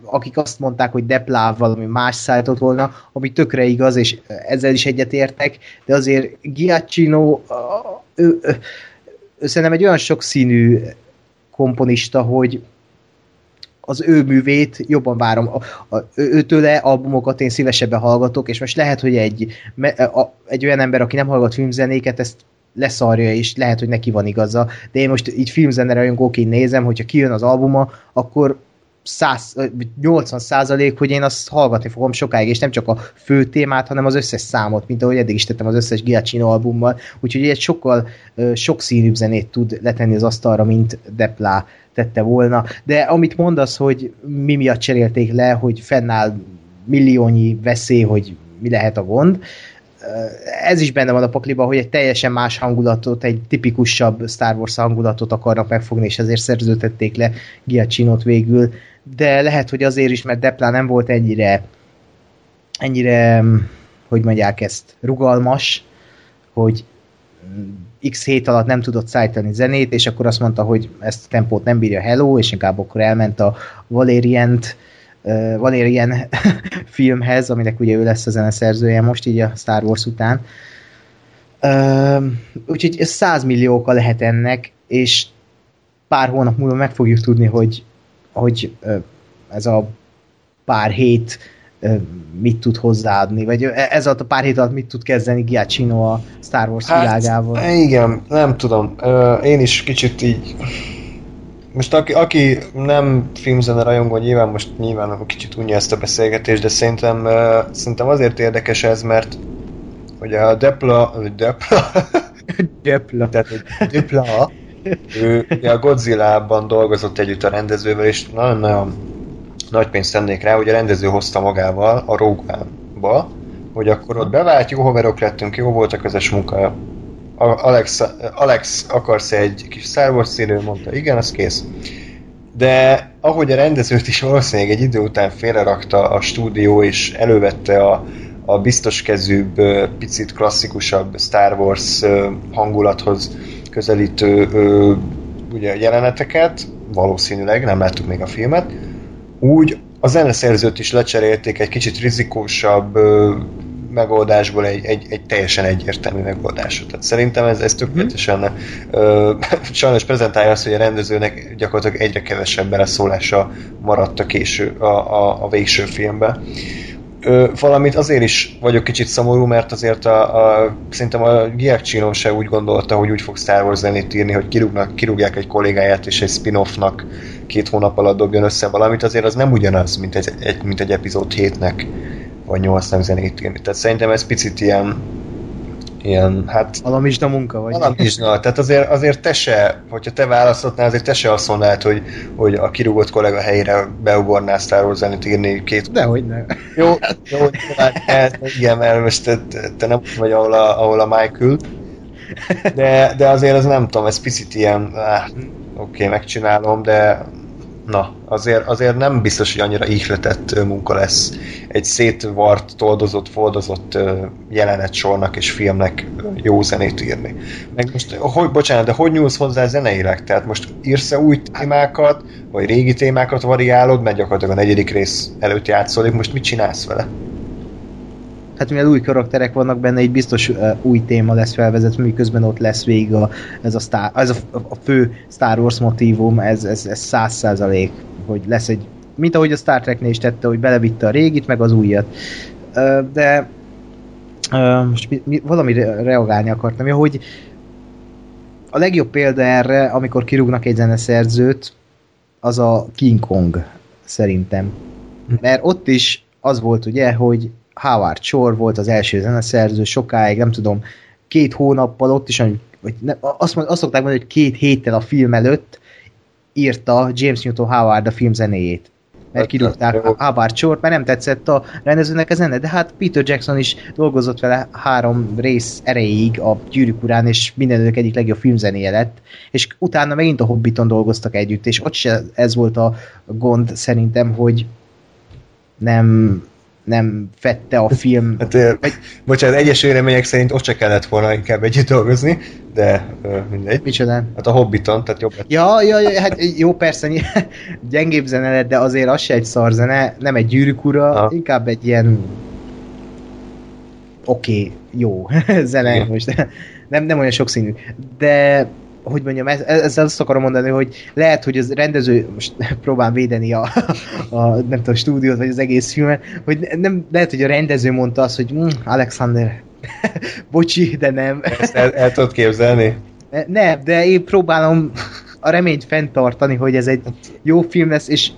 S3: akik azt mondták, hogy Depláv valami más szállított volna, ami tökre igaz, és ezzel is egyetértek, de azért Giacchino ő, ő, ő szerintem egy olyan sokszínű komponista, hogy az ő művét jobban várom. A, a, őtőle albumokat én szívesebben hallgatok, és most lehet, hogy egy, a, egy olyan ember, aki nem hallgat filmzenéket, ezt leszarja, és lehet, hogy neki van igaza, de én most így filmzene rajongóként nézem, hogyha kijön az albuma, akkor 100, 80 százalék, hogy én azt hallgatni fogom sokáig, és nem csak a fő témát, hanem az összes számot, mint ahogy eddig is tettem az összes Giacchino albummal, úgyhogy egy sokkal sokszínűbb zenét tud letenni az asztalra, mint Depla tette volna. De amit mondasz, hogy mi miatt cserélték le, hogy fennáll milliónyi veszély, hogy mi lehet a gond, ez is benne van a pakliban, hogy egy teljesen más hangulatot, egy tipikusabb Star Wars hangulatot akarnak megfogni, és ezért szerződtették le Giacchino-t végül, de lehet, hogy azért is, mert Depla nem volt ennyire ennyire, hogy mondják ezt, rugalmas, hogy x hét alatt nem tudott szállítani zenét, és akkor azt mondta, hogy ezt a tempót nem bírja Hello, és inkább akkor elment a Valerient van ilyen filmhez, aminek ugye ő lesz a zeneszerzője most így a Star Wars után. Úgyhogy ez 100 milliókkal lehet ennek, és pár hónap múlva meg fogjuk tudni, hogy, hogy ez a pár hét mit tud hozzáadni, vagy ez alatt a pár hét alatt mit tud kezdeni Giacchino a Star Wars hát, világával.
S2: Igen, nem tudom. Én is kicsit így most aki, aki nem filmzene rajongó, nyilván most nyilván kicsit unja ezt a beszélgetést, de szerintem, szerintem azért érdekes ez, mert hogy a Depla, Depla,
S3: Depla,
S2: tehát Depla, ő a Godzilla-ban dolgozott együtt a rendezővel, és nagyon-nagyon nagy pénzt tennék rá, hogy a rendező hozta magával a Rogue One-ba, hogy akkor ott bevált, jó haverok lettünk, jó volt a közös munka, Alex, Alex akarsz egy kis Star Wars színű? Mondta, igen, az kész. De ahogy a rendezőt is valószínűleg egy idő után félrerakta a stúdió, és elővette a, a biztos kezűbb, picit klasszikusabb Star Wars hangulathoz közelítő ugye, jeleneteket, valószínűleg, nem láttuk még a filmet, úgy a zeneszerzőt is lecserélték egy kicsit rizikósabb, megoldásból egy, egy, egy teljesen egyértelmű megoldásot. Tehát szerintem ez, ez tökéletesen ö, sajnos prezentálja azt, hogy a rendezőnek gyakorlatilag egyre kevesebb beleszólása maradt a, késő, a, a, a végső filmben. Ö, valamit azért is vagyok kicsit szomorú, mert azért a, a szerintem a Giacchino se úgy gondolta, hogy úgy fog Star Wars zenét írni, hogy kirúgnak, kirúgják egy kollégáját, és egy spin-offnak két hónap alatt dobjon össze valamit, azért az nem ugyanaz, mint egy, egy, mint egy epizód 7-nek vagy 8 zenét írni. Tehát szerintem ez picit ilyen ilyen, hát...
S3: Alamizsna munka vagy?
S2: Alamizsna, tehát azért, azért te se, hogyha te választhatnál, azért te se azt mondanád, hogy, hogy a kirúgott kollega helyére beugornál Star Wars írni két...
S3: Dehogy ne.
S2: Jó, jó, hát, igen, mert most te, te nem vagy ahol a, ahol a Michael, de, de azért az nem tudom, ez picit ilyen, oké, okay, megcsinálom, de na, azért, azért nem biztos, hogy annyira ihletett munka lesz egy szétvart, toldozott, foldozott jelenet sornak és filmnek jó zenét írni. Meg most, hogy, bocsánat, de hogy nyúlsz hozzá zeneileg? Tehát most írsz-e új témákat, vagy régi témákat variálod, mert gyakorlatilag a negyedik rész előtt játszódik, most mit csinálsz vele?
S3: Hát mivel új karakterek vannak benne, egy biztos uh, új téma lesz felvezetve, miközben ott lesz végig a, ez, a, Star, ez a, a fő Star Wars motívum, ez, ez, ez száz százalék, hogy lesz egy, mint ahogy a Star Treknél is tette, hogy belevitte a régit, meg az újat. Uh, de uh, most mi, mi, valamire reagálni akartam, hogy a legjobb példa erre, amikor kirúgnak egy zeneszerzőt, az a King Kong, szerintem. Mert ott is az volt ugye, hogy Howard Shore volt az első zeneszerző, sokáig, nem tudom, két hónappal ott is, vagy ne, azt, mond, azt szokták mondani, hogy két héttel a film előtt írta James Newton Howard a film zenéjét. Mert hát, kirúgták Howard shore mert nem tetszett a rendezőnek a zene, de hát Peter Jackson is dolgozott vele három rész erejéig a Gyűrűk urán, és mindenők egyik legjobb filmzenéje lett, és utána megint a Hobbiton dolgoztak együtt, és ott se ez volt a gond szerintem, hogy nem nem fette a film.
S2: Hát, egy... bocsánat, egyes vélemények szerint ott se kellett volna inkább együtt dolgozni, de mindegy.
S3: Micsoda?
S2: Hát a Hobbiton, tehát jobb.
S3: Ja, ja, ja, hát jó, persze, gyengébb zene lett, de azért az se egy szar zene, nem egy gyűrűk ura, ha. inkább egy ilyen oké, okay, jó zene, Igen. most nem, nem olyan sokszínű. De hogy mondjam, ezzel azt akarom mondani, hogy lehet, hogy az rendező, most próbál védeni a, a nem tudom, a stúdiót, vagy az egész filmet, hogy nem, lehet, hogy a rendező mondta azt, hogy mm, Alexander, bocsi, de nem.
S2: Ezt el, el tudod képzelni?
S3: Nem, de én próbálom a reményt fenntartani, hogy ez egy jó film lesz, és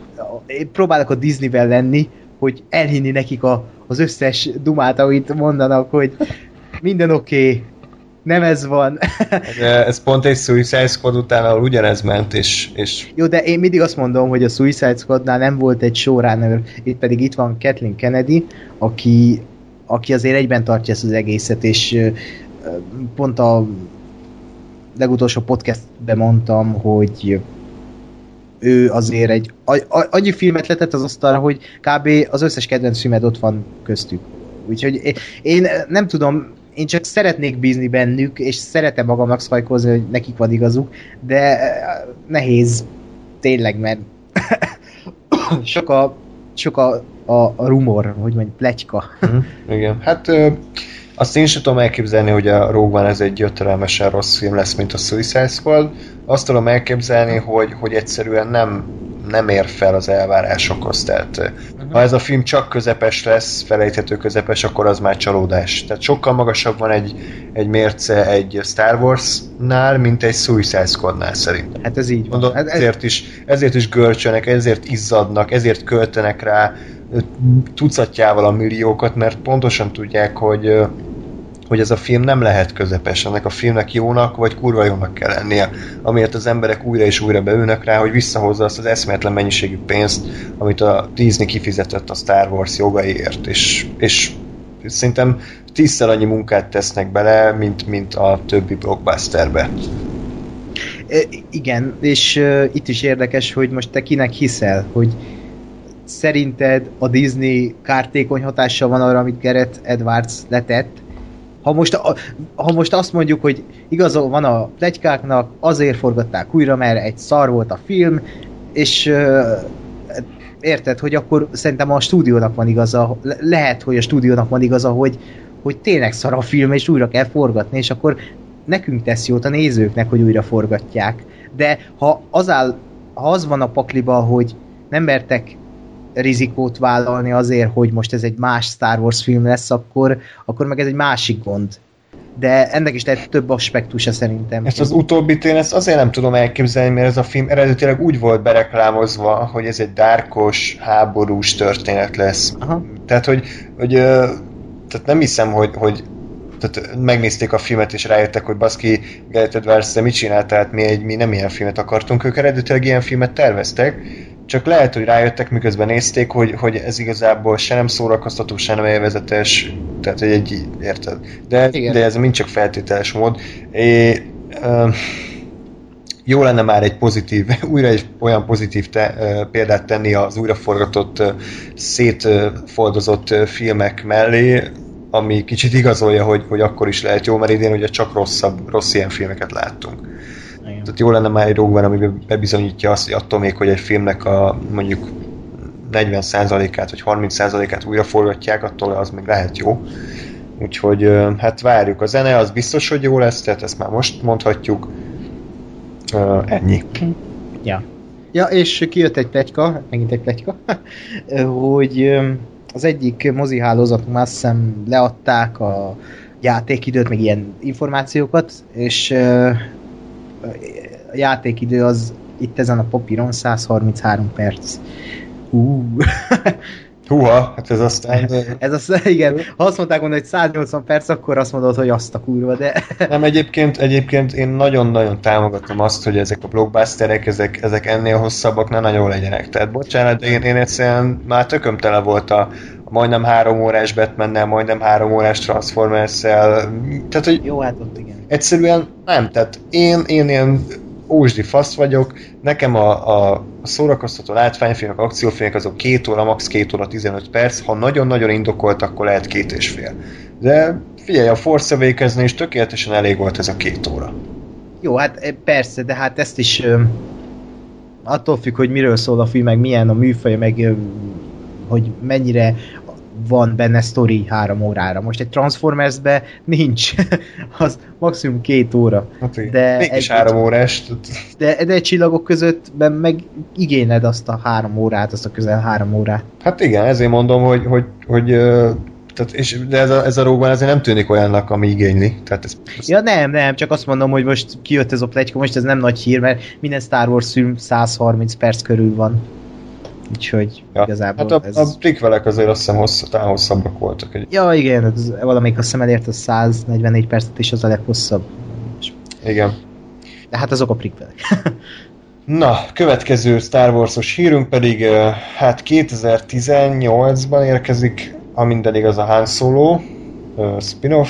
S3: én próbálok a Disneyvel lenni, hogy elhinni nekik a, az összes dumát, amit mondanak, hogy minden oké, okay, nem ez van.
S2: de ez pont egy Suicide Squad után, ahol ugyanez ment, és, és...
S3: Jó, de én mindig azt mondom, hogy a Suicide Squadnál nem volt egy showrunner, itt pedig itt van Kathleen Kennedy, aki, aki azért egyben tartja ezt az egészet, és pont a legutolsó podcastben mondtam, hogy ő azért egy annyi filmet letett az asztalra, hogy kb. az összes kedvenc filmed ott van köztük. Úgyhogy én nem tudom, én csak szeretnék bízni bennük, és szeretem magamnak szajkozni, hogy nekik van igazuk, de eh, nehéz tényleg, mert sok a, sok a, a, a rumor, hogy mondjuk, pletyka.
S2: Mm, igen, hát ö, azt én sem tudom elképzelni, hogy a Rogue One ez egy jötterelmesen rossz film lesz, mint a Suicide Squad. Azt tudom elképzelni, hogy, hogy egyszerűen nem nem ér fel az elvárásokhoz. Tehát uh-huh. ha ez a film csak közepes lesz, felejthető közepes, akkor az már csalódás. Tehát sokkal magasabb van egy, egy mérce egy Star Wars-nál, mint egy Suicide Squad-nál szerintem.
S3: Hát ez így van.
S2: Mondom,
S3: hát
S2: ez... ezért, is, ezért is görcsönek, ezért izzadnak, ezért költenek rá tucatjával a milliókat, mert pontosan tudják, hogy hogy ez a film nem lehet közepes, ennek a filmnek jónak vagy kurva jónak kell lennie, amiért az emberek újra és újra beülnek rá, hogy visszahozza azt az eszméletlen mennyiségű pénzt, amit a Disney kifizetett a Star Wars jogaiért, és, és szerintem tízszer annyi munkát tesznek bele, mint, mint a többi blockbusterbe.
S3: E, igen, és itt is érdekes, hogy most te kinek hiszel, hogy szerinted a Disney kártékony hatással van arra, amit Gareth Edwards letett, ha most, ha most azt mondjuk, hogy igazol van a plegykáknak, azért forgatták újra, mert egy szar volt a film, és érted, hogy akkor szerintem a stúdiónak van igaza, lehet, hogy a stúdiónak van igaza, hogy, hogy tényleg szar a film, és újra kell forgatni, és akkor nekünk tesz jót a nézőknek, hogy újra forgatják. De ha az, áll, ha az van a pakliba, hogy nem mertek rizikót vállalni azért, hogy most ez egy más Star Wars film lesz, akkor, akkor meg ez egy másik gond. De ennek is lehet több aspektusa szerintem.
S2: Ezt az utóbbit én ezt azért nem tudom elképzelni, mert ez a film eredetileg úgy volt bereklámozva, hogy ez egy dárkos, háborús történet lesz.
S3: Aha.
S2: Tehát, hogy, hogy tehát nem hiszem, hogy, hogy tehát megnézték a filmet és rájöttek, hogy baszki, Gareth Edwards, mit csinál, tehát mi, egy, mi nem ilyen filmet akartunk, ők eredetileg ilyen filmet terveztek, csak lehet, hogy rájöttek, miközben nézték, hogy, hogy ez igazából se nem szórakoztató, se nem élvezetes, tehát hogy egy, érted? De,
S3: Igen.
S2: de ez mind csak feltételes mód. É, ö, jó lenne már egy pozitív, újra egy olyan pozitív te, ö, példát tenni az újraforgatott, ö, szétfoldozott ö, filmek mellé, ami kicsit igazolja, hogy, hogy akkor is lehet jó, mert idén ugye csak rosszabb, rossz ilyen filmeket láttunk. Tehát jó lenne már egy Rogue One, ami bebizonyítja azt, hogy attól még, hogy egy filmnek a mondjuk 40%-át vagy 30%-át újra forgatják, attól az még lehet jó. Úgyhogy hát várjuk. A zene az biztos, hogy jó lesz, tehát ezt már most mondhatjuk. Ö, Ennyi.
S3: Ja. Ja, és kijött egy pletyka, megint egy pletyka, hogy az egyik mozihálózatunk már azt hiszem leadták a játékidőt, meg ilyen információkat, és a játékidő az itt ezen a papíron 133 perc. Hú.
S2: Húha, hát ez aztán...
S3: Ez az, igen, ha azt mondták volna, hogy 180 perc, akkor azt mondod, hogy azt a kurva, de
S2: Nem, egyébként, egyébként én nagyon-nagyon támogatom azt, hogy ezek a blockbusterek, ezek, ezek ennél hosszabbak ne nagyon legyenek. Tehát bocsánat, de én, én egyszerűen már tököm tele volt a, majdnem három órás Batmannel, majdnem három órás Transformers-szel. Tehát, hogy
S3: jó, hát ott igen.
S2: egyszerűen nem. Tehát én, én ilyen ósdi fasz vagyok, nekem a, a, szórakoztató látványfilmek, akciófilmek azok két óra, max. két óra 15 perc, ha nagyon-nagyon indokolt, akkor lehet két és fél. De figyelj, a Force awakens is tökéletesen elég volt ez a két óra.
S3: Jó, hát eh, persze, de hát ezt is ö, attól függ, hogy miről szól a film, meg milyen a műfaj, meg ö, hogy mennyire van benne sztori három órára. Most egy Transformers-be nincs, az maximum két óra.
S2: Hát.
S3: De
S2: Mégis
S3: egy-
S2: három órás.
S3: De, de egy csillagok között meg igényed azt a három órát, azt a közel három órát.
S2: Hát igen, ezért mondom, hogy, hogy, hogy tehát, és, de ez a, ez a Rogue azért nem tűnik olyannak, ami igényli. Tehát ez, ez
S3: Ja nem, nem, csak azt mondom, hogy most kijött ez a pletyka, most ez nem nagy hír, mert minden Star Wars film 130 perc körül van. Úgyhogy
S2: ja.
S3: igazából
S2: Hát a,
S3: ez...
S2: a prequelek azért azt hiszem hossz, talán hosszabbak voltak. Egy,
S3: Ja, igen, ez, valamelyik azt hiszem elért a 144 percet, és az a leghosszabb.
S2: igen.
S3: De hát azok a prequelek.
S2: Na, következő Star Wars-os hírünk pedig hát 2018-ban érkezik, a minden igaz a Han Solo spin-off,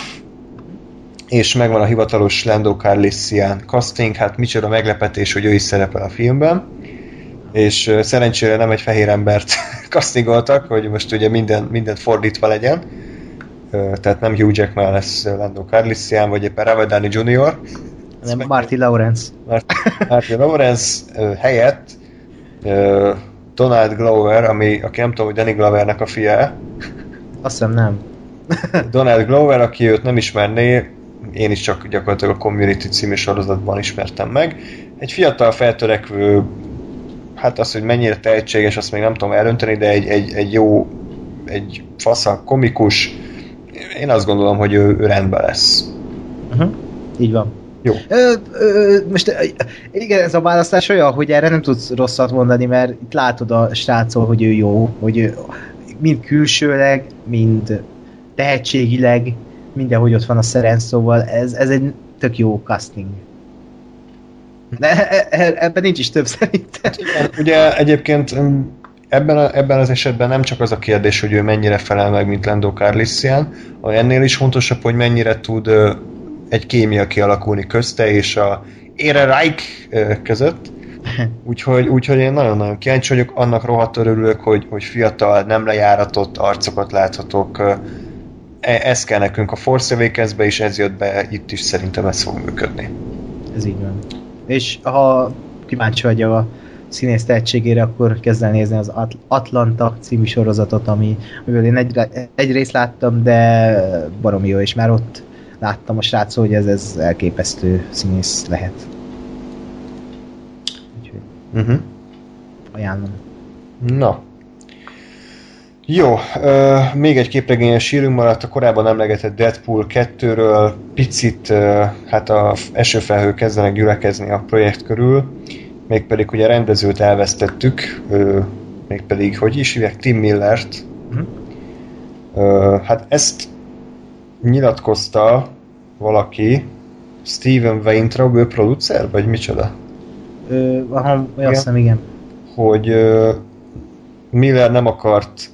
S2: és megvan a hivatalos Lando Calrissian casting, hát micsoda meglepetés, hogy ő is szerepel a filmben, és szerencsére nem egy fehér embert castingoltak, hogy most ugye minden, mindent fordítva legyen, tehát nem Hugh Jackman lesz Lando Calrissian, vagy éppen Downey Jr.,
S3: Nem, Marty Lawrence.
S2: Mart- Martin Lawrence helyett Donald Glover, ami, aki nem tudom, hogy Danny Glovernek a fia,
S3: Azt hiszem nem.
S2: Donald Glover, aki őt nem ismerné, én is csak gyakorlatilag a Community című sorozatban ismertem meg. Egy fiatal feltörekvő, hát az, hogy mennyire tehetséges, azt még nem tudom elönteni, de egy, egy, egy jó, egy fasza komikus, én azt gondolom, hogy ő, ő rendben lesz.
S3: Uh-huh. Így van.
S2: Jó.
S3: Ö, ö, most igen, ez a választás olyan, hogy erre nem tudsz rosszat mondani, mert itt látod a srácol, hogy ő jó, hogy ő mind külsőleg, mind tehetségileg, mindenhogy ott van a szerenc, szóval ez, ez egy tök jó casting. De e- e- ebben nincs is több szerintem.
S2: Ugye egyébként mm, ebben, a, ebben az esetben nem csak az a kérdés, hogy ő mennyire felel meg, mint Lando Calrissian, hanem ennél is fontosabb, hogy mennyire tud egy kémia kialakulni közte és a Ére Reich között. Úgyhogy, úgyhogy én nagyon-nagyon kíváncsi vagyok, annak rohadt örülök, hogy, hogy fiatal, nem lejáratott arcokat láthatok. E- ez kell nekünk a Force awakens és ez jött be itt is, szerintem ez fog működni.
S3: Ez így van. És ha kíváncsi vagy a színész tehetségére, akkor kezd el nézni az At- Atlanta című sorozatot, ami, amiből én egy, egy részt láttam, de baromi jó, és már ott láttam a srác, hogy ez, ez elképesztő színész lehet. Úgyhogy
S2: Uh-huh.
S3: ajánlom.
S2: Na. Jó, ö, még egy képregényes sírünk maradt a korábban emlegetett Deadpool 2-ről, picit ö, hát a esőfelhő kezdenek gyülekezni a projekt körül, mégpedig ugye a rendezőt elvesztettük, ö, mégpedig, hogy is hívják, Tim Millert. Uh-huh. Ö, hát ezt nyilatkozta valaki, Steven Weintraub, ő producer, vagy micsoda?
S3: Ö, aha, azt hiszem, igen.
S2: Hogy ö, Miller nem akart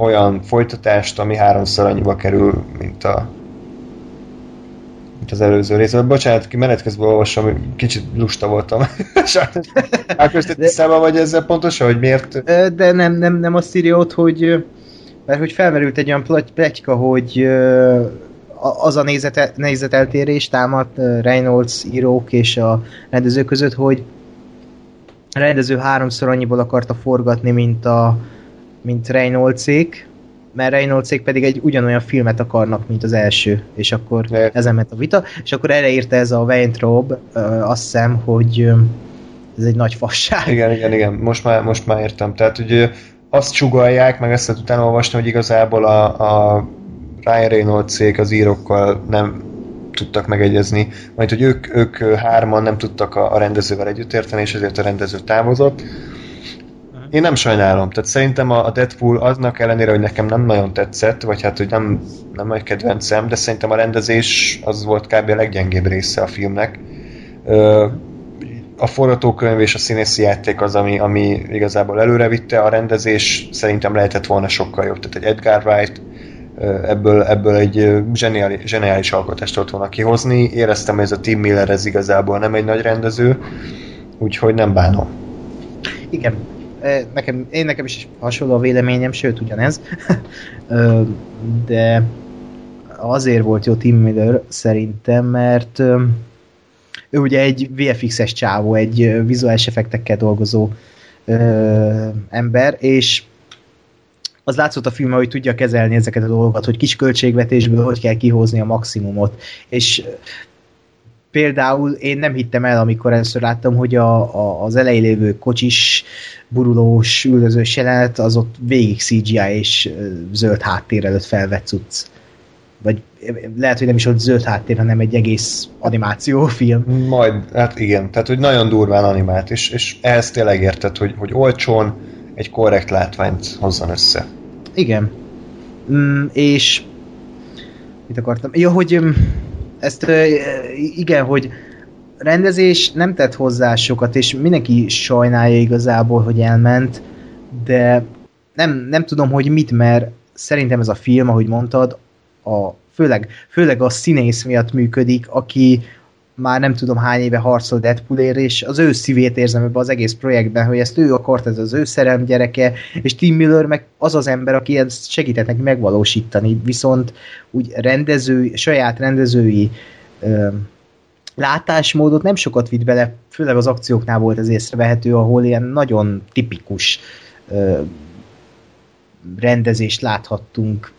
S2: olyan folytatást, ami háromszor annyiba kerül, mint a mint az előző rész. Bocsánat, ki menet közben olvasom, kicsit lusta voltam. Te tisztában vagy ezzel pontosan, hogy miért?
S3: De nem, nem, nem azt írja ott, hogy mert hogy felmerült egy olyan pletyka, hogy az a nézete, nézeteltérés támadt Reynolds írók és a rendező között, hogy a rendező háromszor annyiból akarta forgatni, mint a mint Reynoldsék, mert Reynoldsék pedig egy ugyanolyan filmet akarnak, mint az első, és akkor ne. ezen ment a vita, és akkor erre írta ez a Weintraub, azt hiszem, hogy ez egy nagy fasság.
S2: Igen, igen, igen, most már, most már értem. Tehát, hogy azt csugalják, meg ezt utána olvastam, hogy igazából a, a Ryan Reynolds cég az írókkal nem tudtak megegyezni, majd hogy ők, ők hárman nem tudtak a, a rendezővel együtt érteni, és ezért a rendező távozott. Én nem sajnálom, tehát szerintem a Deadpool aznak ellenére, hogy nekem nem nagyon tetszett, vagy hát, hogy nem, nem nagy kedvencem, de szerintem a rendezés az volt kb. a leggyengébb része a filmnek. A forgatókönyv és a színészi játék az, ami, ami igazából előre vitte, a rendezés szerintem lehetett volna sokkal jobb. Tehát egy Edgar Wright ebből, ebből egy zseniális, zseniális alkotást tudott volna kihozni. Éreztem, hogy ez a Tim Miller ez igazából nem egy nagy rendező, úgyhogy nem bánom.
S3: Igen, nekem, én nekem is hasonló a véleményem, sőt ugyanez, de azért volt jó Tim Miller szerintem, mert ő ugye egy VFX-es csávó, egy vizuális effektekkel dolgozó ember, és az látszott a filmben, hogy tudja kezelni ezeket a dolgokat, hogy kis költségvetésből hogy kell kihozni a maximumot. És például én nem hittem el, amikor először láttam, hogy a, a, az elején lévő kocsis, burulós, üldözős jelenet, az ott végig CGI és zöld háttér előtt felvett cucc. Vagy lehet, hogy nem is ott zöld háttér, hanem egy egész animációfilm.
S2: Majd, hát igen, tehát hogy nagyon durván animált, és, és ehhez tényleg érted, hogy, hogy olcsón egy korrekt látványt hozzon össze.
S3: Igen. Mm, és mit akartam? Ja, hogy ezt igen, hogy rendezés nem tett hozzá sokat, és mindenki sajnálja igazából, hogy elment, de nem, nem tudom, hogy mit, mert szerintem ez a film, ahogy mondtad, a, főleg, főleg a színész miatt működik, aki már nem tudom hány éve harcol Deadpoolért, és az ő szívét érzem ebbe az egész projektben, hogy ezt ő akart, ez az ő szerelm gyereke, és Tim Miller meg az az ember, aki ezt segített neki megvalósítani, viszont úgy rendező, saját rendezői ö, látásmódot nem sokat vitt bele, főleg az akcióknál volt ez észrevehető, ahol ilyen nagyon tipikus ö, rendezést láthattunk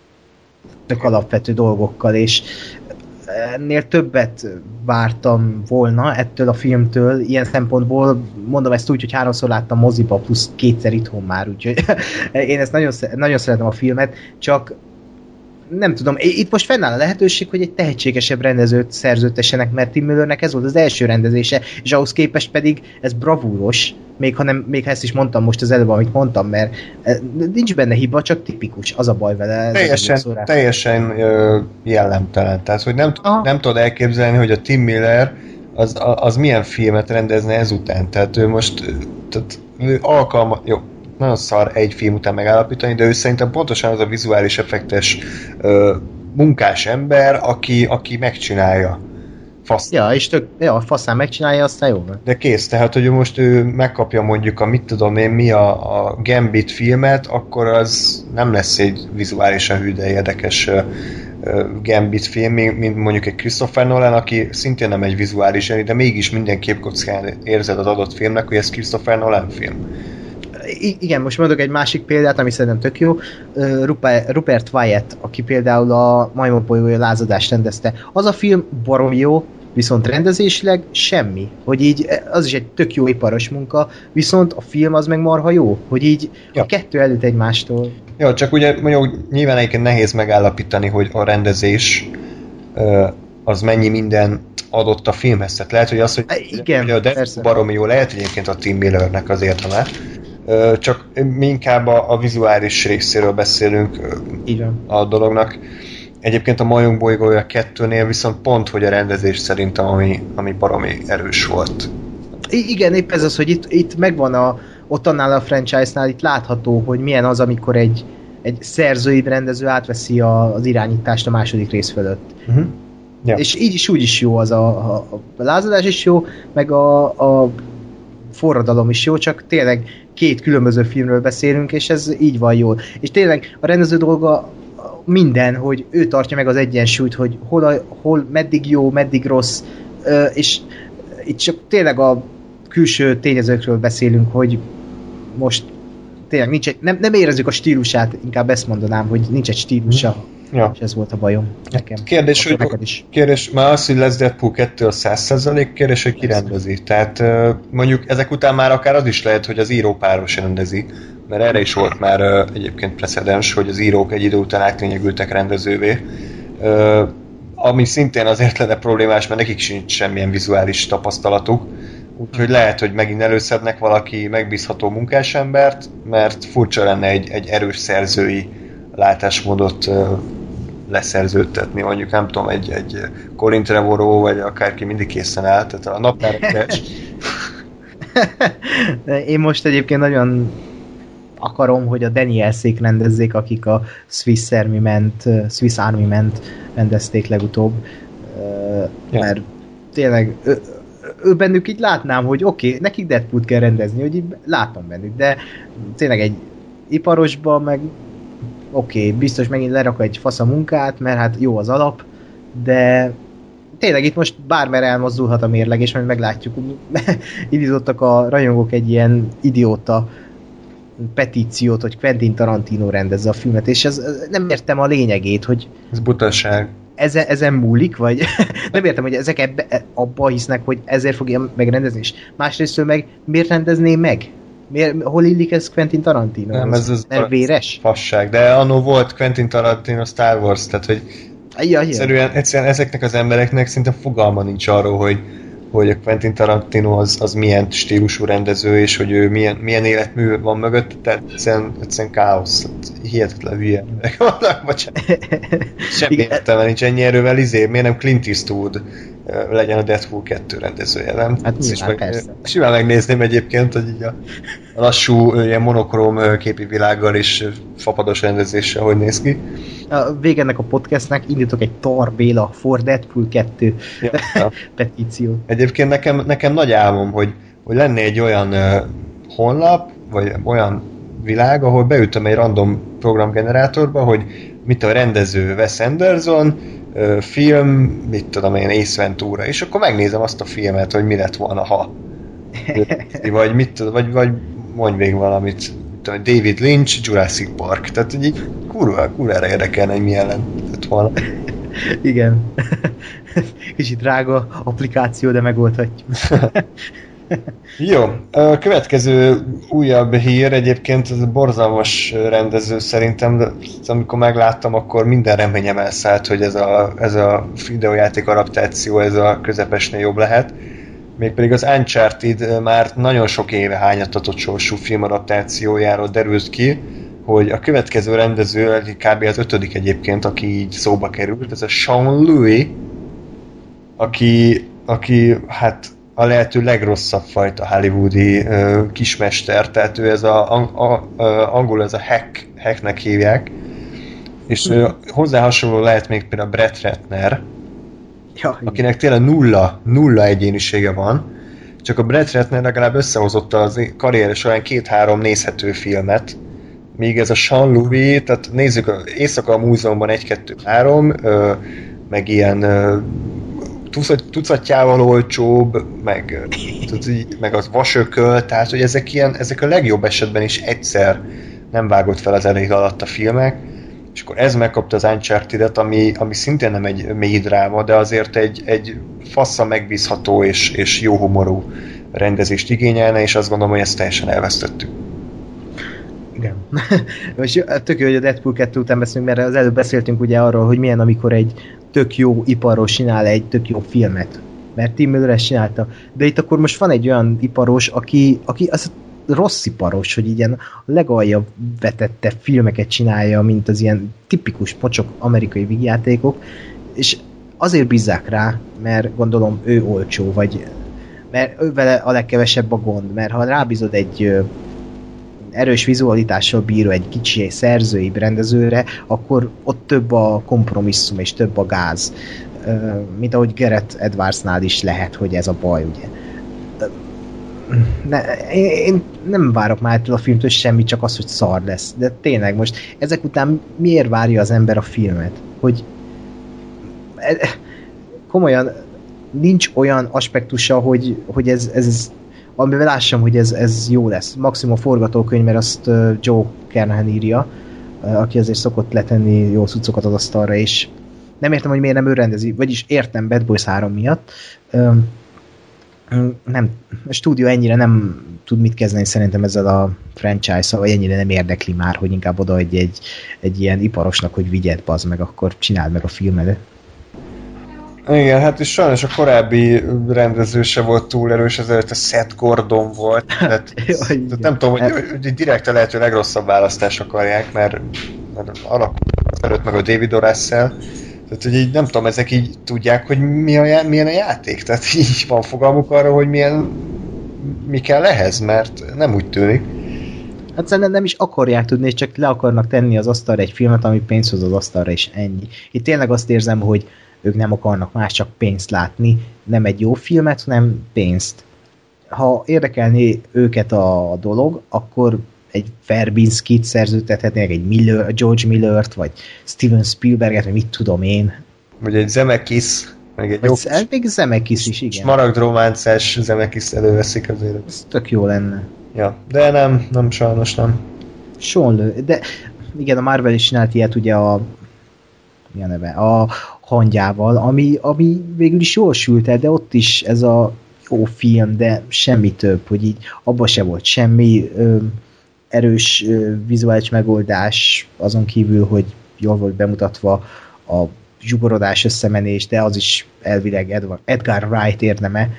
S3: alapvető dolgokkal, és ennél többet vártam volna ettől a filmtől, ilyen szempontból. Mondom ezt úgy, hogy háromszor láttam moziba, plusz kétszer itthon már, úgyhogy én ezt nagyon, nagyon szeretem a filmet, csak nem tudom, itt most fennáll a lehetőség, hogy egy tehetségesebb rendezőt szerződtessenek, mert Tim Millernek ez volt az első rendezése, és ahhoz képest pedig ez bravúros, még ha, nem, még ha ezt is mondtam most az előbb, amit mondtam, mert eh, nincs benne hiba, csak tipikus, az a baj vele.
S2: Teljesen, teljesen jellemtelen, tehát hogy nem, nem tudod elképzelni, hogy a Tim Miller az, az milyen filmet rendezne ezután, tehát ő most tehát ő alkalma, jó, nagyon szar egy film után megállapítani, de ő szerintem pontosan az a vizuális effektes ö, munkás ember, aki, aki megcsinálja.
S3: Fasz. Ja, és tök, ja, faszán megcsinálja, aztán jó.
S2: De kész, tehát, hogy most ő megkapja mondjuk a mit tudom én, mi a, a Gambit filmet, akkor az nem lesz egy vizuálisan hű, de érdekes uh, Gambit film, mint mondjuk egy Christopher Nolan, aki szintén nem egy vizuális de mégis minden képkockán érzed az adott filmnek, hogy ez Christopher Nolan film
S3: igen, most mondok egy másik példát, ami szerintem tök jó. Rupert Wyatt, aki például a Majmon bolygója lázadást rendezte. Az a film barom jó, viszont rendezésileg semmi. Hogy így, az is egy tök jó iparos munka, viszont a film az meg marha jó, hogy így ja. a kettő előtt egymástól.
S2: Jó, csak ugye mondjuk nyilván egyébként nehéz megállapítani, hogy a rendezés az mennyi minden adott a filmhez. Tehát lehet, hogy az, hogy,
S3: Igen,
S2: hogy a Death baromi jó, lehet, hogy egyébként a Tim Millernek az értelme. Csak mi inkább a, a vizuális részéről beszélünk
S3: van.
S2: a dolognak. Egyébként a Majom bolygója kettőnél viszont pont, hogy a rendezés szerintem, ami, ami baromi erős volt.
S3: I- igen, épp ez az, hogy itt, itt megvan a, ott annál a franchise-nál itt látható, hogy milyen az, amikor egy, egy szerzői rendező átveszi a, az irányítást a második rész fölött.
S2: Uh-huh. Ja.
S3: És így is úgy is jó az a, a, a lázadás is jó, meg a, a forradalom is jó, csak tényleg két különböző filmről beszélünk, és ez így van jól. És tényleg a rendező dolga minden, hogy ő tartja meg az egyensúlyt, hogy hol, a, hol meddig jó, meddig rossz, és itt csak tényleg a külső tényezőkről beszélünk, hogy most tényleg nincs egy, nem, nem érezzük a stílusát, inkább ezt mondanám, hogy nincs egy stílusa,
S2: Ja.
S3: és ez volt a bajom nekem.
S2: Kérdés,
S3: Akkor
S2: hogy,
S3: neked is.
S2: kérdés, már az, hogy lesz Deadpool 2 a 100% kérdés, hogy ki rendezi. Tehát mondjuk ezek után már akár az is lehet, hogy az író páros rendezi, mert erre is volt már egyébként precedens, hogy az írók egy idő után átlényegültek rendezővé. Ami szintén azért lenne problémás, mert nekik sincs semmilyen vizuális tapasztalatuk. Úgyhogy lehet, hogy megint előszednek valaki megbízható munkásembert, mert furcsa lenne egy, egy erős szerzői látásmódot leszerződtetni, mondjuk nem tudom, egy, egy Colin Trevorrow, vagy akárki mindig készen áll, tehát a.
S3: De Én most egyébként nagyon akarom, hogy a Danielszék rendezzék, akik a Swiss Army ment, Swiss Army ment rendezték legutóbb.
S2: Ja.
S3: Mert tényleg ő, ő bennük így látnám, hogy oké, okay, nekik Deadpool kell rendezni, hogy így látom bennük, de tényleg egy iparosban meg oké, okay, biztos megint lerak egy fasz a munkát, mert hát jó az alap, de tényleg itt most bármer elmozdulhat a mérleg, és majd meglátjuk. Indítottak a rajongók egy ilyen idióta petíciót, hogy Quentin Tarantino rendezze a filmet, és ez, ez nem értem a lényegét, hogy
S2: Ez butaság.
S3: ezen, ezen múlik, vagy nem értem, hogy ezek ebbe, abba hisznek, hogy ezért fogja megrendezni, és másrészt meg miért rendezné meg? Miért, hol illik ez Quentin Tarantino?
S2: Nem, ez az-
S3: Mert véres?
S2: Fasság. De annó volt Quentin Tarantino Star Wars, tehát hogy
S3: Ja,
S2: egyszerűen, egyszerűen ezeknek az embereknek szinte fogalma nincs arról, hogy, hogy a Quentin Tarantino az, az milyen stílusú rendező, és hogy ő milyen, milyen életmű van mögött, tehát egyszerűen, egyszerűen káosz, hihetetlen hülye emberek vannak, bocsánat. Semmi értelme nincs ennyi erővel, izé, miért nem Clint Eastwood legyen a Deadpool 2 rendezője, nem?
S3: Hát
S2: Ezt is
S3: nyilván, persze.
S2: Simán megnézném egyébként, hogy így a, a lassú, ö, ilyen monokróm ö, képi világgal és fapados rendezéssel hogy néz ki.
S3: A vége ennek a podcastnek indítok egy Tar Béla for Deadpool 2
S2: Ja,
S3: petíciót.
S2: Egyébként nekem, nekem nagy álmom, hogy, hogy lenne egy olyan ö, honlap, vagy olyan világ, ahol beütöm egy random programgenerátorba, hogy mit a rendező Wes Anderson, film, mit tudom én, Ace Ventura, és akkor megnézem azt a filmet, hogy mi lett volna, ha. vagy mit tud- vagy, vagy mondj még valamit, mit tudom, David Lynch, Jurassic Park, tehát hogy így kurva, kurvára érdekelne, hogy milyen lett volna.
S3: Igen. Kicsit drága applikáció, de megoldhatjuk.
S2: Jó, a következő újabb hír egyébként ez borzalmas rendező szerintem, de amikor megláttam, akkor minden reményem elszállt, hogy ez a, ez a videójáték adaptáció, ez a közepesnél jobb lehet. Mégpedig az Uncharted már nagyon sok éve hányatatott sorsú filmadaptációjáról derült ki, hogy a következő rendező, aki kb. az ötödik egyébként, aki így szóba került, ez a Sean Louis, aki, aki hát a lehető legrosszabb fajta hollywoodi ö, kismester, tehát ő ez a, a, a, angol ez a hack, hacknek hívják, és ö, hozzá hasonló lehet még például Brett Ratner,
S3: Ja,
S2: akinek tényleg nulla, nulla egyénisége van, csak a Brett Ratner legalább összehozott az karriere során két-három nézhető filmet, míg ez a Sean Louis, tehát nézzük, Éjszaka a múzeumban egy-kettő-három, meg ilyen tucatjával olcsóbb, meg, meg az vasököl, tehát hogy ezek, ilyen, ezek a legjobb esetben is egyszer nem vágott fel az elég alatt a filmek, és akkor ez megkapta az Uncharted-et, ami, ami szintén nem egy mély dráma, de azért egy, egy fassa megbízható és, és jó humorú rendezést igényelne, és azt gondolom, hogy ezt teljesen elvesztettük.
S3: Igen. Most tök jó, hogy a Deadpool 2 után beszélünk, mert az előbb beszéltünk ugye arról, hogy milyen, amikor egy tök jó iparos csinál egy tök jó filmet. Mert Tim Miller ezt csinálta. De itt akkor most van egy olyan iparos, aki, aki az rossz iparos, hogy ilyen a legaljabb vetette filmeket csinálja, mint az ilyen tipikus pocsok amerikai vígjátékok, és azért bízzák rá, mert gondolom ő olcsó, vagy mert ő vele a legkevesebb a gond, mert ha rábízod egy erős vizualitással bíró egy kicsi szerzői rendezőre, akkor ott több a kompromisszum és több a gáz. Mint ahogy Gerett Edwardsnál is lehet, hogy ez a baj, ugye. Ne, én, nem várok már ettől a filmtől semmi, csak az, hogy szar lesz. De tényleg most ezek után miért várja az ember a filmet? Hogy komolyan nincs olyan aspektusa, hogy, hogy ez, ez amivel lássam, hogy ez, ez jó lesz. Maximum forgatókönyv, mert azt Joe Kernahan írja, aki azért szokott letenni jó cuccokat az asztalra, és nem értem, hogy miért nem ő rendezi, vagyis értem Bad Boys 3 miatt. Nem, a stúdió ennyire nem tud mit kezdeni szerintem ezzel a franchise-szal, vagy ennyire nem érdekli már, hogy inkább oda egy, egy, ilyen iparosnak, hogy vigyed, bazd meg, akkor csináld meg a filmedet.
S2: Igen, hát és sajnos a korábbi rendező se volt túl erős, ezelőtt a Seth Gordon volt. Tehát, tehát nem tudom, hogy, hogy direkt a lehető legrosszabb választás akarják, mert, mert alakult az előtt meg a David O'Russell, tehát, hogy így nem tudom, ezek így tudják, hogy mi a, milyen a játék. Tehát így van fogalmuk arra, hogy milyen, mi kell ehhez, mert nem úgy tűnik.
S3: Hát szerintem nem is akarják tudni, csak le akarnak tenni az asztalra egy filmet, ami pénzt hoz az asztalra, és ennyi. Itt tényleg azt érzem, hogy ők nem akarnak más csak pénzt látni, nem egy jó filmet, hanem pénzt. Ha érdekelné őket a dolog, akkor egy Verbinskit szerződtethetnének, egy Miller, George Millert, vagy Steven Spielberget, vagy mit tudom én.
S2: Vagy egy Zemeckis, meg egy
S3: vagy jó még Zemeckis is, igen.
S2: Maragd románcás Zemeckis előveszik azért.
S3: Ez tök jó lenne.
S2: Ja, de nem, nem sajnos nem.
S3: Sean de igen, a Marvel is csinált ilyet ugye a mi a neve? A hangyával, ami, ami végül is jól sült el, de ott is ez a jó film, de semmi több, hogy így abban se volt semmi ö, erős ö, vizuális megoldás, azon kívül, hogy jól volt bemutatva a zsugorodás összemenés, de az is elvileg Edward, Edgar Wright érdeme.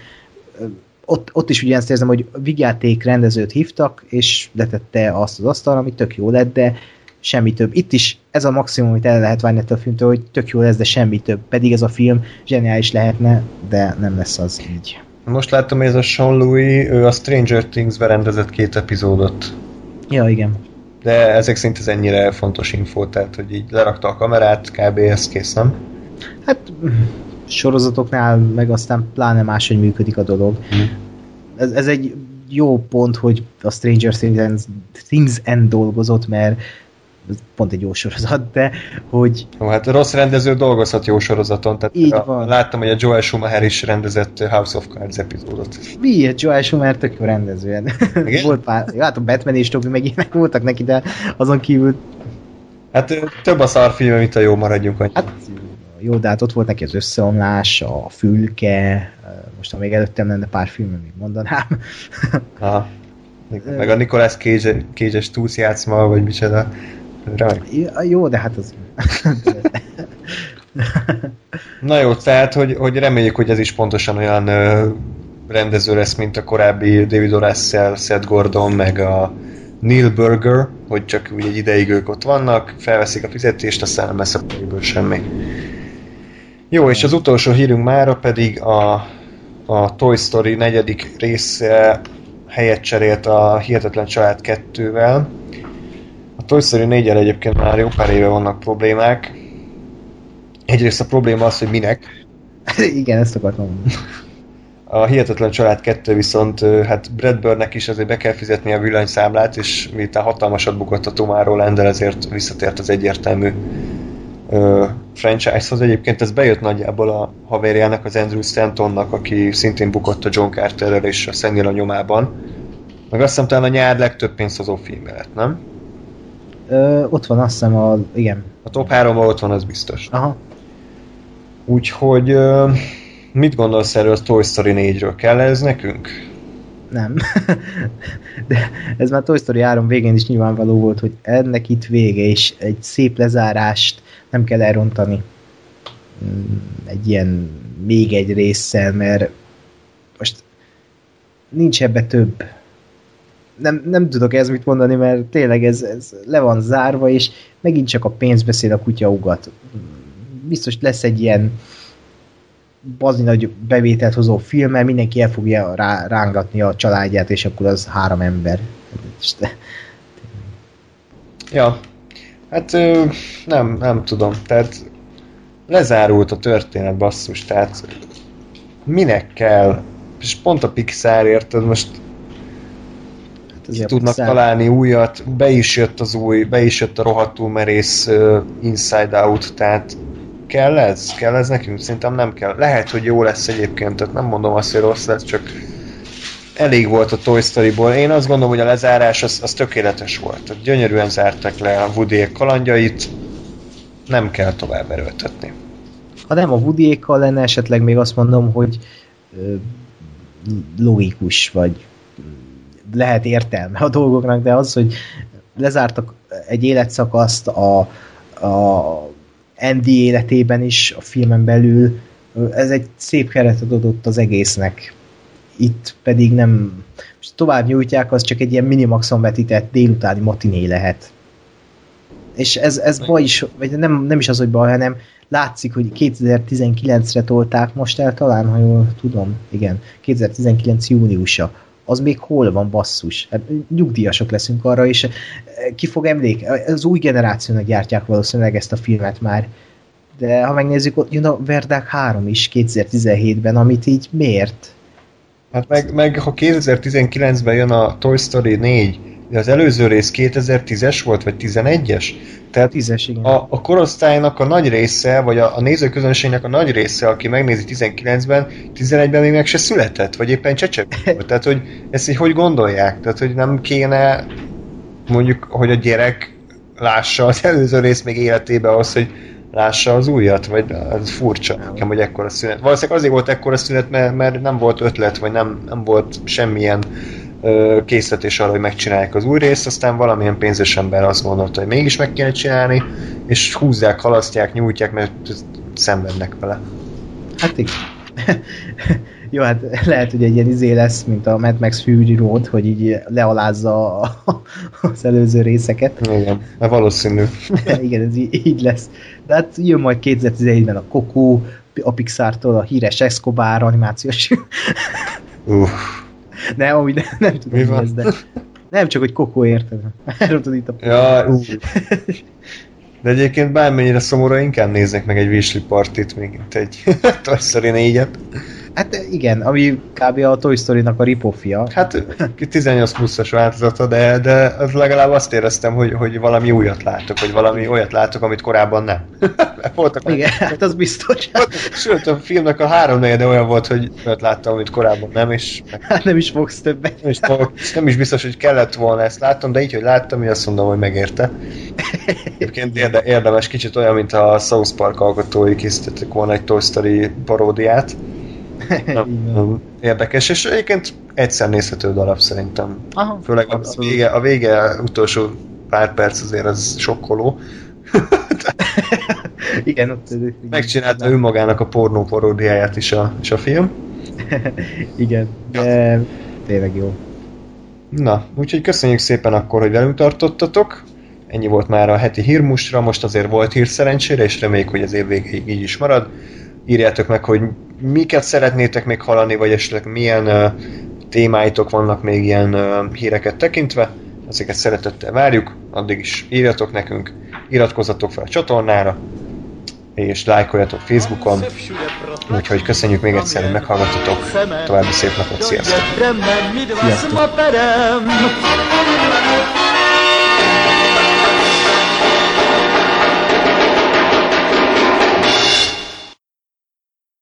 S3: Ott, ott is ugyanazt érzem, hogy vigyáték rendezőt hívtak, és letette azt az asztalra, ami tök jó lett, de semmi több. Itt is ez a maximum, amit el lehet várni ettől a filmtől, hogy tök jó lesz, de semmi több. Pedig ez a film zseniális lehetne, de nem lesz az így.
S2: Most láttam, hogy ez a Sean Louis, ő a Stranger Things-be rendezett két epizódot.
S3: Ja, igen.
S2: De ezek szerint ez ennyire fontos info, tehát hogy így lerakta a kamerát, kb. ez kész, nem?
S3: Hát sorozatoknál meg aztán pláne máshogy működik a dolog. Hmm. Ez, ez egy jó pont, hogy a Stranger Things, Things End dolgozott, mert pont egy jó sorozat, de hogy...
S2: Jó, hát rossz rendező dolgozhat jó sorozaton, tehát
S3: Így a, van.
S2: láttam, hogy a Joel Schumacher is rendezett House of Cards epizódot.
S3: Mi? Joel Schumacher tök jó rendező. Volt pár, jó, hát a Batman és Tobi meg ilyenek voltak neki, de azon kívül...
S2: Hát több a szarfilm, mint a jó maradjunk. Annyi.
S3: Hát jó, de hát ott volt neki az összeomlás, a fülke, most ha még előttem lenne pár film, még mondanám.
S2: Aha. Meg a Nicolas Cage, Cage-es túszjátszma, vagy micsoda.
S3: Ja, jó, de hát az...
S2: Na jó, tehát, hogy, hogy reméljük, hogy ez is pontosan olyan ö, rendező lesz, mint a korábbi David O'Russell, Seth Gordon, meg a Neil Burger, hogy csak úgy egy ideig ők ott vannak, felveszik a fizetést, aztán nem lesz a semmi. Jó, és az utolsó hírünk mára pedig a, a Toy Story negyedik része helyet cserélt a Hihetetlen Család 2-vel, a Toy Story 4 egyébként már jó pár éve vannak problémák. Egyrészt a probléma az, hogy minek.
S3: Igen, ezt akartam mondani.
S2: A Hihetetlen Család 2 viszont hát Brad Birdnek is azért be kell fizetni a villanyszámlát, és miután hatalmasat bukott a Tomorrowland, ezért visszatért az egyértelmű ö, franchise-hoz. Egyébként ez bejött nagyjából a haverjának, az Andrew Stantonnak, aki szintén bukott a John Carterrel és a Szennyel a nyomában. Meg azt hiszem talán a nyár legtöbb pénzhozó filmbe lett, nem?
S3: Ö, ott van, azt hiszem, a, igen.
S2: A top 3 ott van, az biztos.
S3: Aha.
S2: Úgyhogy ö, mit gondolsz erről a Toy Story 4-ről? Kell ez nekünk?
S3: nem. De ez már Toy Story 3 végén is nyilvánvaló volt, hogy ennek itt vége, és egy szép lezárást nem kell elrontani mm, egy ilyen még egy résszel, mert most nincs ebbe több. Nem, nem tudok ez mit mondani, mert tényleg ez, ez le van zárva, és megint csak a pénz beszél a kutya ugat. Biztos lesz egy ilyen bazi nagy bevételt hozó filmmel, mindenki el fogja rá, rángatni a családját, és akkor az három ember.
S2: Ja, hát nem, nem tudom, tehát lezárult a történet basszus, tehát minek kell, és pont a Pixar érted, most hát tudnak Pixar. találni újat, be is jött az új, be is jött a rohadtul merész uh, Inside Out, tehát kell ez? Kell ez nekünk? Szerintem nem kell. Lehet, hogy jó lesz egyébként, tehát nem mondom azt, hogy rossz lesz, csak elég volt a Toy Story-ból. Én azt gondolom, hogy a lezárás az, az tökéletes volt. Tehát gyönyörűen zártak le a woody kalandjait, nem kell tovább erőltetni.
S3: Ha nem a woody lenne, esetleg még azt mondom, hogy ö, logikus, vagy lehet értelme a dolgoknak, de az, hogy lezártak egy életszakaszt a, a Andy életében is, a filmen belül, ez egy szép keretet adott az egésznek. Itt pedig nem, tovább nyújtják, az csak egy ilyen minimaxon vetített délutáni matiné lehet. És ez, ez baj is, vagy nem, nem is az, hogy baj, hanem látszik, hogy 2019-re tolták most el talán, ha jól tudom, igen, 2019 júniusa az még hol van basszus? Hát nyugdíjasok leszünk arra, és eh, ki fog emlék? Az új generációnak gyártják valószínűleg ezt a filmet már. De ha megnézzük, ott jön a Verdák 3 is 2017-ben, amit így miért?
S2: Hát meg, meg ha 2019-ben jön a Toy Story 4, de az előző rész 2010-es volt, vagy 11-es? Tehát
S3: 10-es, igen.
S2: A, a korosztálynak a nagy része, vagy a, a nézőközönségnek a nagy része, aki megnézi 19-ben, 11-ben még meg se született, vagy éppen csecsek. Tehát, hogy ezt így hogy gondolják? Tehát, hogy nem kéne mondjuk, hogy a gyerek lássa az előző rész még életébe az, hogy lássa az újat, vagy az furcsa nekem, hogy ekkora szünet. Valószínűleg azért volt ekkora szünet, mert, mert nem volt ötlet, vagy nem, nem volt semmilyen készletés arra, hogy megcsinálják az új részt, aztán valamilyen pénzes ember azt gondolta, hogy mégis meg kéne csinálni, és húzzák, halasztják, nyújtják, mert szenvednek vele.
S3: Hát igen. Jó, hát lehet, hogy egy ilyen izé lesz, mint a Mad Max Fury Road, hogy így lealázza az előző részeket.
S2: Igen, mert valószínű.
S3: Igen, ez így, így lesz. De hát jön majd 2017-ben a Coco, a Pixar-tól a híres Escobar animációs.
S2: Uff.
S3: Nem, amúgy nem, nem tudom, mi, mi ez, de... Nem csak, hogy kokó érted. Erről itt a...
S2: Ja, De egyébként bármennyire szomorú, inkább néznek meg egy Wishley partit, még itt egy Toy Story 4-et.
S3: Hát igen, ami kb. a Toy Story-nak a ripofia.
S2: Hát 18 pluszos változata, de, de az legalább azt éreztem, hogy, hogy valami újat látok, hogy valami olyat látok, amit korábban nem.
S3: Voltak igen, meg... hát az biztos.
S2: Sőt, a filmnek a három negyede olyan volt, hogy olyat láttam, amit korábban nem, és...
S3: Hát nem is fogsz többet.
S2: Nem is, fogok, nem is biztos, hogy kellett volna ezt láttam, de így, hogy láttam, én azt mondom, hogy megérte. Egyébként érde, érdemes, kicsit olyan, mint a South Park alkotói készítettek volna egy Toy Story paródiát, Érdekes, és egyébként egyszer nézhető darab szerintem. Aha, Főleg a, a, vége, a vége utolsó pár perc azért az sokkoló.
S3: igen, ott...
S2: Megcsinálta ő magának a pornó paródiáját is a, is a film.
S3: igen, de tényleg jó.
S2: Na, úgyhogy köszönjük szépen akkor, hogy velünk tartottatok. Ennyi volt már a heti hírmustra, most azért volt hír szerencsére, és reméljük, hogy az év végéig így is marad. Írjátok meg, hogy miket szeretnétek még hallani, vagy esetleg milyen uh, témáitok vannak még ilyen uh, híreket tekintve. Ezeket szeretettel várjuk, addig is írjatok nekünk, iratkozzatok fel a csatornára, és lájkoljatok Facebookon. Úgyhogy köszönjük még egyszer, hogy meghallgattatok. További szép napot, sziasztok! sziasztok.